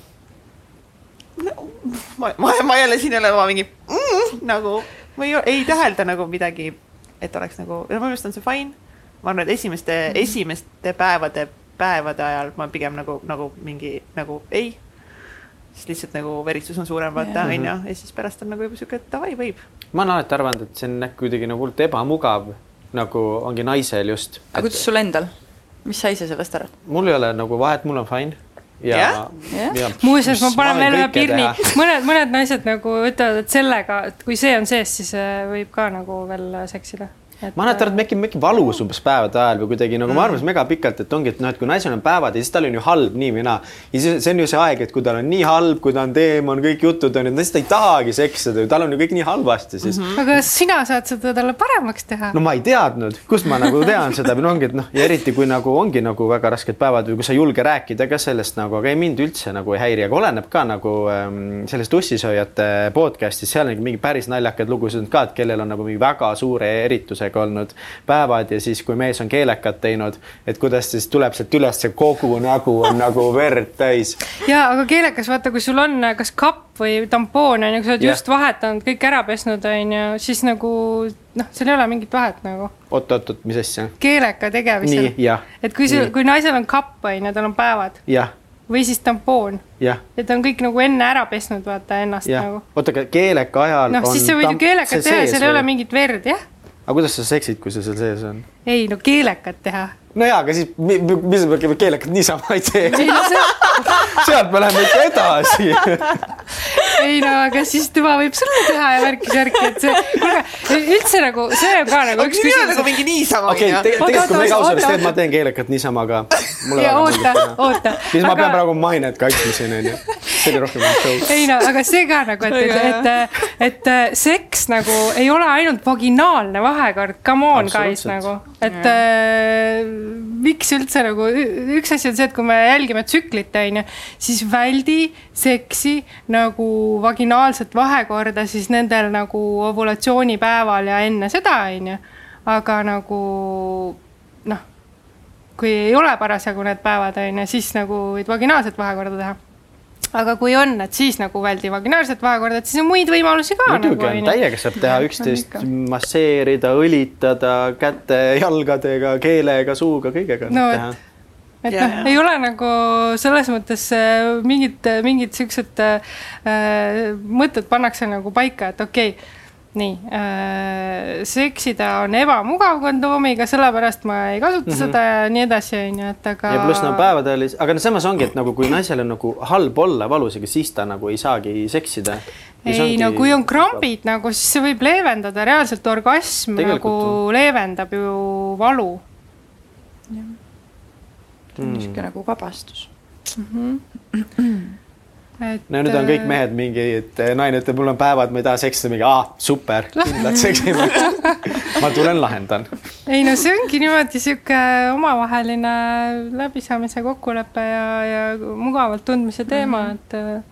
ma, ma, ma jälle siin ei ole oma mingi mm, nagu, ma ei, ei tähelda nagu midagi, et oleks nagu, minu meelest on see fine. ma arvan, et esimeste mm, -hmm. esimeste päevade, päevade ajal ma pigem nagu, nagu mingi nagu ei. siis lihtsalt nagu veritsus on suurem, vaata onju, ja siis pärast on nagu juba siuke, et davai, võib. ma olen alati arvanud, et see on kuidagi nagu hullult ebamugav, nagu ongi naisel just. aga kuidas sul endal, mis sa ise sellest arvad? mul ei ole nagu vahet, mul on fine. Ja Jah?, Jah. muuseas, ma panen veel ühe pirni, mõned, mõned naised nagu ütlevad, et sellega, et kui see on sees, siis äh, võib ka nagu veel seksida. Ma olen alati arvanud, et äkki, äkki valus umbes päevade ajal või kuidagi nagu ma Mm. arvasin mega pikalt, et ongi, et noh, et kui naisel on päevad ja siis tal on ju halb nii või naa. ja siis see on ju see aeg, et kui tal on nii halb, kui ta on teemon, kõik jutud on, et siis ta ei tahagi seksida ju, tal on ju kõik nii halvasti siis mm. -hmm. aga sina saad seda talle paremaks teha no ma ei teadnud, kust ma nagu tean seda või no ongi, et noh, ja eriti kui nagu ongi nagu väga rasked päevad või kui sa ei julge rääkida ka sellest nagu, aga ei mind üldse nagu ei häiri, aga oleneb ka nagu ähm, sellest ussisööjate podcast'ist, seal on mingi päris naljakaid lugusid ka, et kellel on nagu mingi väga suure eritusega olnud päevad ja siis, kui mees on keelekat teinud, et kuidas siis tuleb sealt üles, see kogu nägu on nagu verd täis. ja aga keelekas, vaata, kui sul on kas kapp või tampoon on ju, kui sa oled Jah. just vahetanud, kõik ära pesnud on ju, siis nagu noh, seal ei ole mingit vahet nagu oot-oot-oot, mis asja? keeleka tegemisel et kui nii., kui naisel on kapp on ju, tal on päevad jah, või siis tampoon ja ta on kõik nagu enne ära pesnud, vaata ennast jah nagu. oota, aga keeleka ajal noh, siis sa võid ju keelekat teha ja seal ei ole mingit verd, jah. Aga kuidas sa seksid, kui see seal sees on? ei no keelekat teha. no jaa, aga siis mi- mi- mis sa keelekat niisama ei tee? no see, sealt me läheme ikka edasi ei no aga siis tema võib sulle teha ja värki-särki, et see, kuulge, üldse nagu, see on ka nagu üks küsimus. nagu mingi niisama. okei okay,, tegelikult kui meie ausalt öeldes teed, ma teen keelekat niisama, aga. ja oota, oota. siis ma pean praegu mainet kaitsma siin onju, see oli rohkem show. ei no aga see ka nagu, et, et, et, et seks nagu ei ole ainult vaginaalne vahekord, come on guys nagu, et äh, miks üldse nagu, üks asi on see, et kui me jälgime tsüklit, on ju, siis väldi seksi nagu vaginaalset vahekorda siis nendel nagu ovulatsioonipäeval ja enne seda, on ju. aga nagu noh, kui ei ole parasjagu need päevad, on ju, siis nagu võid vaginaalset vahekorda teha aga kui on, et siis nagu väldi vaginaalset vahekorda, et siis on muid võimalusi ka. muidugi nagu, on, täiega saab teha üksteist masseerida, õlitada käte, jalgadega, keelega, suuga, kõigega no, teha et noh, ei ole nagu selles mõttes äh, mingid, mingid siuksed äh, mõtted pannakse nagu paika, et okei okay, nii äh,, seksida on ebamugav kondoomiga, sellepärast ma ei kasuta mm -hmm. seda ja nii edasi, on ju, et aga. ja pluss no päevadel, aga no samas ongi, et nagu kui naisel on nagu halb olla valusega, siis ta nagu ei saagi seksida. ei no kui on krambid nagu, siis see võib leevendada reaalselt orgasm Tegelikult nagu on. leevendab ju valu. Niisugune mm. nagu vabastus mm. -hmm et.... no nüüd on kõik äh, mehed mingi, et naine ütleb, mul on päevad, ma ei taha seksida, mingi aa, super, kindlalt seksime ma tulen lahendan. ei no see ongi niimoodi sihuke omavaheline läbisaamise kokkulepe ja, ja mugavalt tundmise teema mm, -hmm. et. Äh,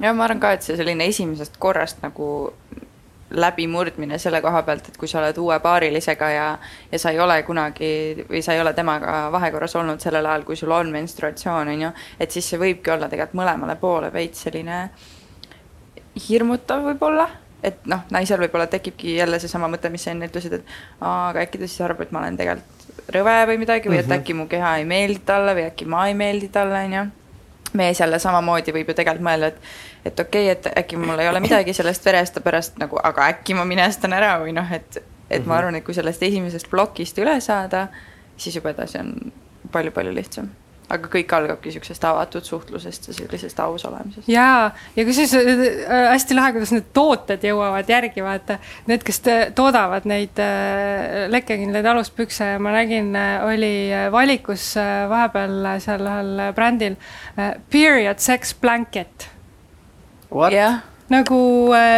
ja ma arvan ka, et see selline esimesest korrast nagu läbimurdmine selle koha pealt, et kui sa oled uue paarilisega ja, ja sa ei ole kunagi või sa ei ole temaga vahekorras olnud sellel ajal, kui sul on menstruatsioon, on ju, et siis see võibki olla tegelikult mõlemale poole veits selline hirmutav võib-olla, et noh, naisel võib-olla tekibki jälle seesama mõte, mis sa enne ütlesid, et aa, aga äkki ta siis arvab, et ma olen tegelikult rõve või midagi või et -hmm. äkki mu keha ei meeldi talle või äkki ma ei meeldi talle, on ju mees jälle samamoodi võib ju tegelikult mõelda, et, et okei okay,, et äkki mul ei ole midagi sellest verest pärast nagu, aga äkki ma minestan ära või noh, et, et ma mhm. arvan, et kui sellest esimesest plokist üle saada, siis juba edasi on palju-palju lihtsam aga kõik algabki niisugusest avatud suhtlusest ja sellisest aus olemisest. jaa, ja kusjuures äh, hästi lahe, kuidas need tooted jõuavad järgi, vaata. Need, kes toodavad neid äh, lekkekindlaid aluspükse, ma nägin, äh, oli valikus vahepeal seal ühel brändil period sex blanket. Yeah. nagu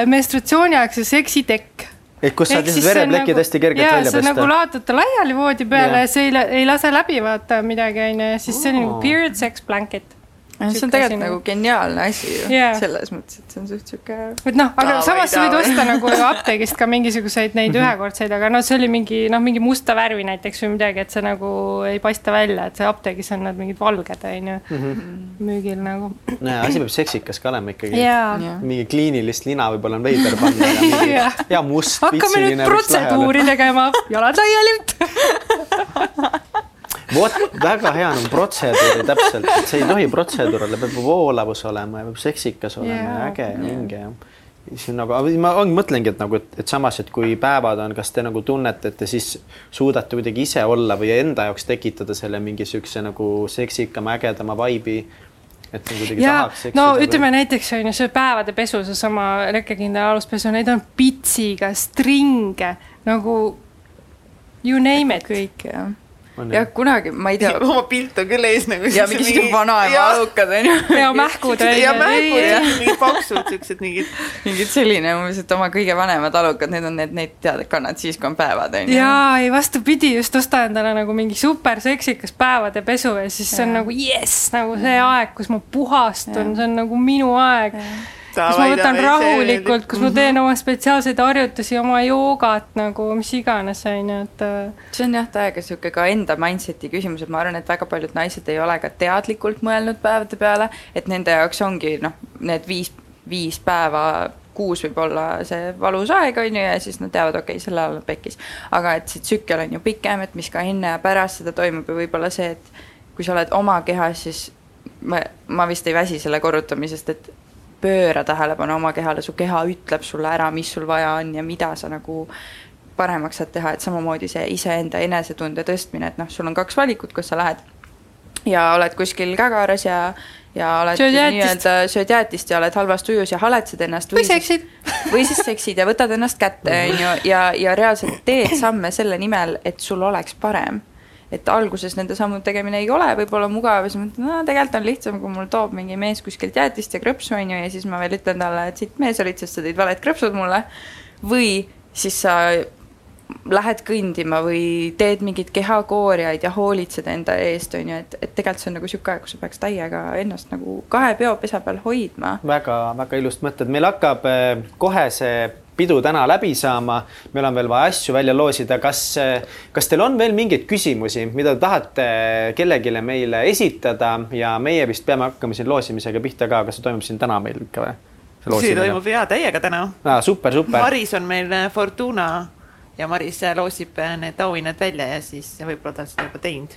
menstratsiooniaegse seksitekk et kus saad lihtsalt vereplekid nagu, hästi kergelt välja pesta. nagu laotad ta laiali voodi peale ja see ei, ei lase läbi vaata midagi onju ja siis see on nagu period sex blanket see on tegelikult nagu geniaalne asi ju yeah., selles mõttes, et see on suht sihuke. et noh, aga samas sa võid osta nagu apteegist ka mingisuguseid neid mhm. ühekordseid, aga noh, see oli mingi noh, mingi musta värvi näiteks või midagi, et see nagu ei paista välja, et see apteegis on need mingid valged on ju mhm. müügil nagu. nojah, asi peab seksikas ka olema ikkagi yeah.. mingi kliinilist lina võib-olla on veider panna ja must. hakkame nüüd protseduuri tegema, jalad laiali vot väga hea on protseduuri täpselt, et see ei tohi protseduur olla, peab voolavus olema ja peab seksikas olema yeah, ja äge ja vinge ja siis nagu, ma ongi mõtlengi, et nagu, et, et samas, et kui päevad on, kas te nagu tunnete, et te siis suudate kuidagi ise olla või enda jaoks tekitada selle mingi siukse nagu seksikama, ägedama vibe'i et nagu kuidagi ja, tahaks eksida. no ütleme või... näiteks on ju see päevade pesu, seesama lekkekindel aluspesu, neid on pitsiga, stringe nagu you name it. kõik jah ja kunagi, ma ei tea. oma pilt on küll ees nagu. ja mingisugused vanaema alukad onju. ja mähkud onju. ja mähkud ja mingid paksud siuksed mingid. mingid selline umbes, et oma kõige vanemad alukad, need on need, neid tead, kannad siis, kui on päevad onju. ja ei vastupidi, just osta endale nagu mingi super seksikas päevade pesu ja siis see on nagu jess, nagu see aeg, kus ma puhastun, see on nagu minu aeg kus ma võtan rahulikult, kus ma teen oma spetsiaalseid harjutusi, oma joogat nagu mis iganes, on ju, et. Äh, see on jah, täiega sihuke ka enda mindset'i küsimus, et ma arvan, et väga paljud naised ei ole ka teadlikult mõelnud päevade peale, et nende jaoks ongi noh, need viis, viis päeva kuus võib olla see valus aeg, on ju, ja siis nad teavad, okei okay,, selle ajal on pekkis. aga et see tsükkel on ju pikem, et mis ka enne ja pärast seda toimub ja võib-olla see, et kui sa oled oma kehas, siis ma, ma vist ei väsi selle korrutamisest, et pööra tähelepanu oma kehale, su keha ütleb sulle ära, mis sul vaja on ja mida sa nagu paremaks saad teha, et samamoodi see iseenda enesetunde tõstmine, et noh, sul on kaks valikut, kas sa lähed ja oled kuskil kägaras ja, ja oled nii-öelda sööd jäätist ja oled halvas tujus ja haletsed ennast või seksid. või siis seksid ja võtad ennast kätte, on ju, ja, ja reaalselt teed samme selle nimel, et sul oleks parem. Et alguses nende sammude tegemine ei ole võib-olla mugav ja siis mõtled, no tegelikult on lihtsam, kui mul toob mingi mees kuskilt jäätist ja krõpsu, on ju, ja siis ma veel ütlen talle, et siit mees olid, sest sa tõid valed krõpsud mulle. või siis sa lähed kõndima või teed mingeid kehakoorjaid ja hoolitsed enda eest, on ju, et, et tegelikult see on nagu niisugune aeg, kus sa peaks täiega ennast nagu kahe peopesa peal hoidma. väga-väga ilusad mõtted, meil hakkab eh, kohe see pidu täna läbi saama, meil on veel vaja asju välja loosida, kas, kas teil on veel mingeid küsimusi, mida te tahate kellelegi meile esitada ja meie vist peame hakkama siin loosimisega pihta ka, kas see toimub siin täna meil ikka või? see toimub hea täiega täna ah,. super, super. Maris on meil Fortuna ja Maris loosib need auhinnad välja ja siis võib-olla ta on seda juba teinud.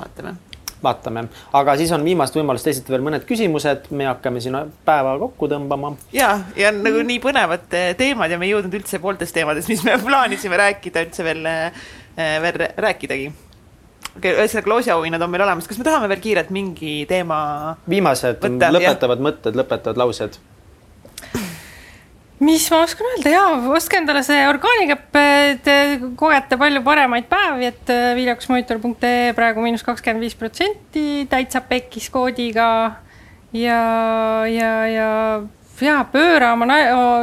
vaatame vaatame, aga siis on viimast võimalust esitada veel mõned küsimused, me hakkame siin päeva kokku tõmbama. ja, ja nagu nii põnevad teemad ja me ei jõudnud üldse pooltest teemadest, mis me plaanisime rääkida üldse veel, veel rääkidagi. ühesõnaga loosiauhinnad on meil olemas, kas me tahame veel kiirelt mingi teema? viimased võtta, lõpetavad jah. mõtted, lõpetavad laused mis ma oskan öelda, jaa, ostke endale see orgaanikapp, te kogete palju paremaid päevi, et viljakusmonitor.ee praegu miinus kakskümmend viis protsenti täitsa pekkis koodiga ja, ja, ja ja pööra oma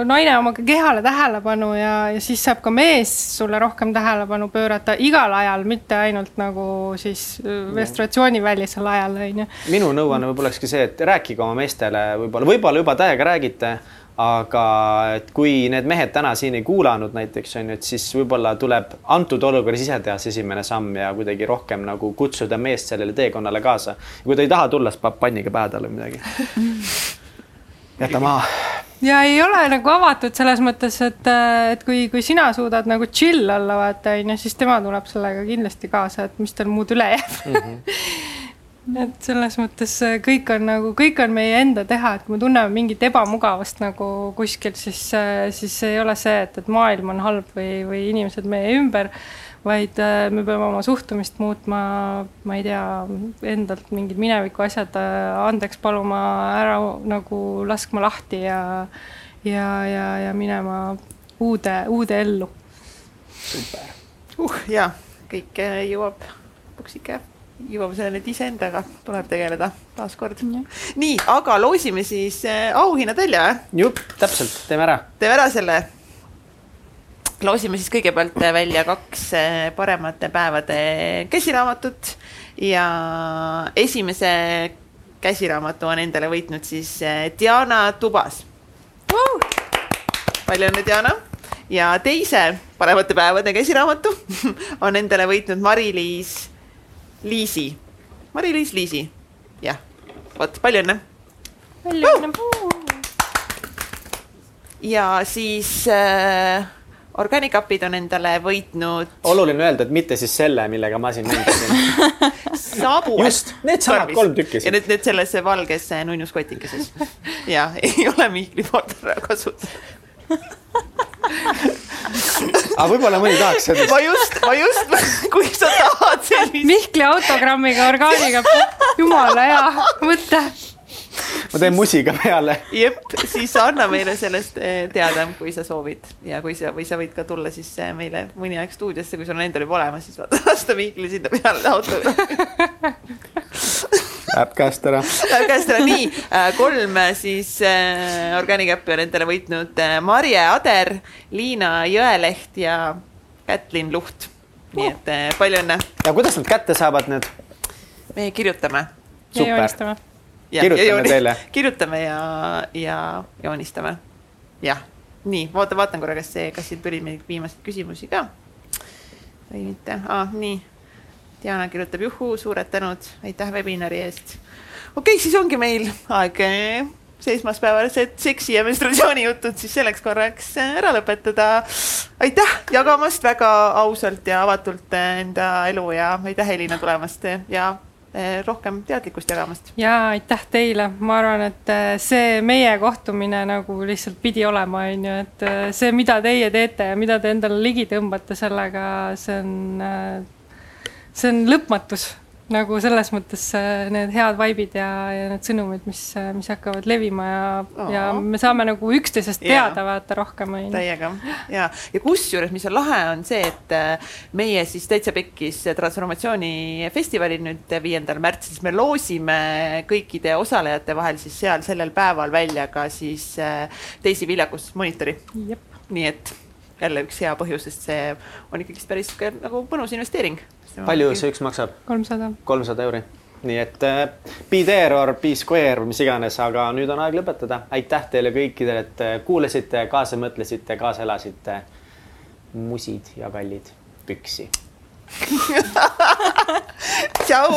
naine oma kehale tähelepanu ja, ja siis saab ka mees sulle rohkem tähelepanu pöörata igal ajal, mitte ainult nagu siis menstratsioonivälisel ajal, onju. minu nõuanne võib-olla olekski see, et rääkige oma meestele võib-olla, võib-olla juba täiega räägite aga et kui need mehed täna siin ei kuulanud näiteks on ju, et siis võib-olla tuleb antud olukorras ise teha see esimene samm ja kuidagi rohkem nagu kutsuda meest sellele teekonnale kaasa. kui ta ei taha tulla, siis paneb panniga pähe talle midagi. jäta maha. ja ei ole nagu avatud selles mõttes, et, et kui, kui sina suudad nagu chill olla, vaata onju, siis tema tuleb sellega kindlasti kaasa, et mis tal muud üle jääb mm. -hmm et selles mõttes kõik on nagu, kõik on meie enda teha, et kui me tunneme mingit ebamugavust nagu kuskil, siis, siis ei ole see, et, et maailm on halb või, või inimesed meie ümber, vaid me peame oma suhtumist muutma, ma ei tea, endalt mingid mineviku asjad andeks paluma, ära nagu laskma lahti ja, ja, ja, ja minema uude, uude ellu. super uh,. ja kõik jõuab lõpuks ikka jõuame selleni, et iseendaga tuleb tegeleda taaskord. nii, aga loosime siis auhinnad välja või? jupp, täpselt, teeme ära. teeme ära selle. loosime siis kõigepealt välja kaks paremate päevade käsiraamatut ja esimese käsiraamatu on endale võitnud siis Diana Tubas uh!. palju õnne, Diana ja teise paremate päevade käsiraamatu on endale võitnud Mari-Liis Liisi, Mari-Liis Liisi, jah, vot palju õnne. palju õnne uh!. ja siis äh, organikapid on endale võitnud. oluline öelda, et mitte siis selle, millega ma siin mängisin saabu. just, need samad kolm tükki. ja need, need selles valges nunnus kotikeses. ja ei ole Mihkli poolt ära kasutatud aga võib-olla mõni tahaks seda. ma just, ma just, kui sa tahad sellist. Mihkli autogrammiga orgaaniga, jumala hea mõte. ma teen musiga peale. jep, siis anna meile sellest teada, kui sa soovid ja kui sa, või sa võid ka tulla siis meile mõni aeg stuudiosse, kui sul on endal juba olemas, siis vaata, lasta Mihkli sinna peale autogrammi Läheb käest ära. Läheb käest ära, nii kolm siis äh, organikäppi on endale võitnud Marje Ader, Liina Jõeleht ja Kätlin Luht. nii et äh, palju õnne. ja kuidas nad kätte saavad nüüd? me kirjutame. ja joonistame. kirjutame ja teile. kirjutame ja, ja joonistame. jah, nii, vaata, vaatan korra, kas see, kas siin tuli meil viimaseid küsimusi ka või mitte ah,, nii Diana kirjutab juhuu, suured tänud, aitäh webinari eest. okei okay,, siis ongi meil aeg esmaspäevased seksi ja menstratsiooni jutud siis selleks korraks ära lõpetada. aitäh jagamast väga ausalt ja avatult enda elu ja aitäh, Elina, tulemast ja rohkem teadlikkust jagamast. ja aitäh teile, ma arvan, et see meie kohtumine nagu lihtsalt pidi olema, on ju, et see, mida teie teete ja mida te endale ligi tõmbate sellega, see on see on lõpmatus nagu selles mõttes äh, need head vibe'id ja, ja need sõnumid, mis, mis hakkavad levima ja oh., ja me saame nagu üksteisest teada yeah. vaata rohkem. täiega ja, ja kusjuures, mis on lahe, on see, et äh, meie siis täitsa pekkis transformatsioonifestivalil nüüd viiendal märtsil, siis me loosime kõikide osalejate vahel siis seal sellel päeval välja ka siis äh, Daisy Viljakus monitori. nii et jälle üks hea põhjus, sest see on ikkagist päris nagu mõnus investeering palju see üks maksab? kolmsada. kolmsada euri. nii et äh, be there or be square, mis iganes, aga nüüd on aeg lõpetada. aitäh teile kõikidele, et äh, kuulasite, kaasa mõtlesite, kaasa elasite. musid ja kallid püksi tšau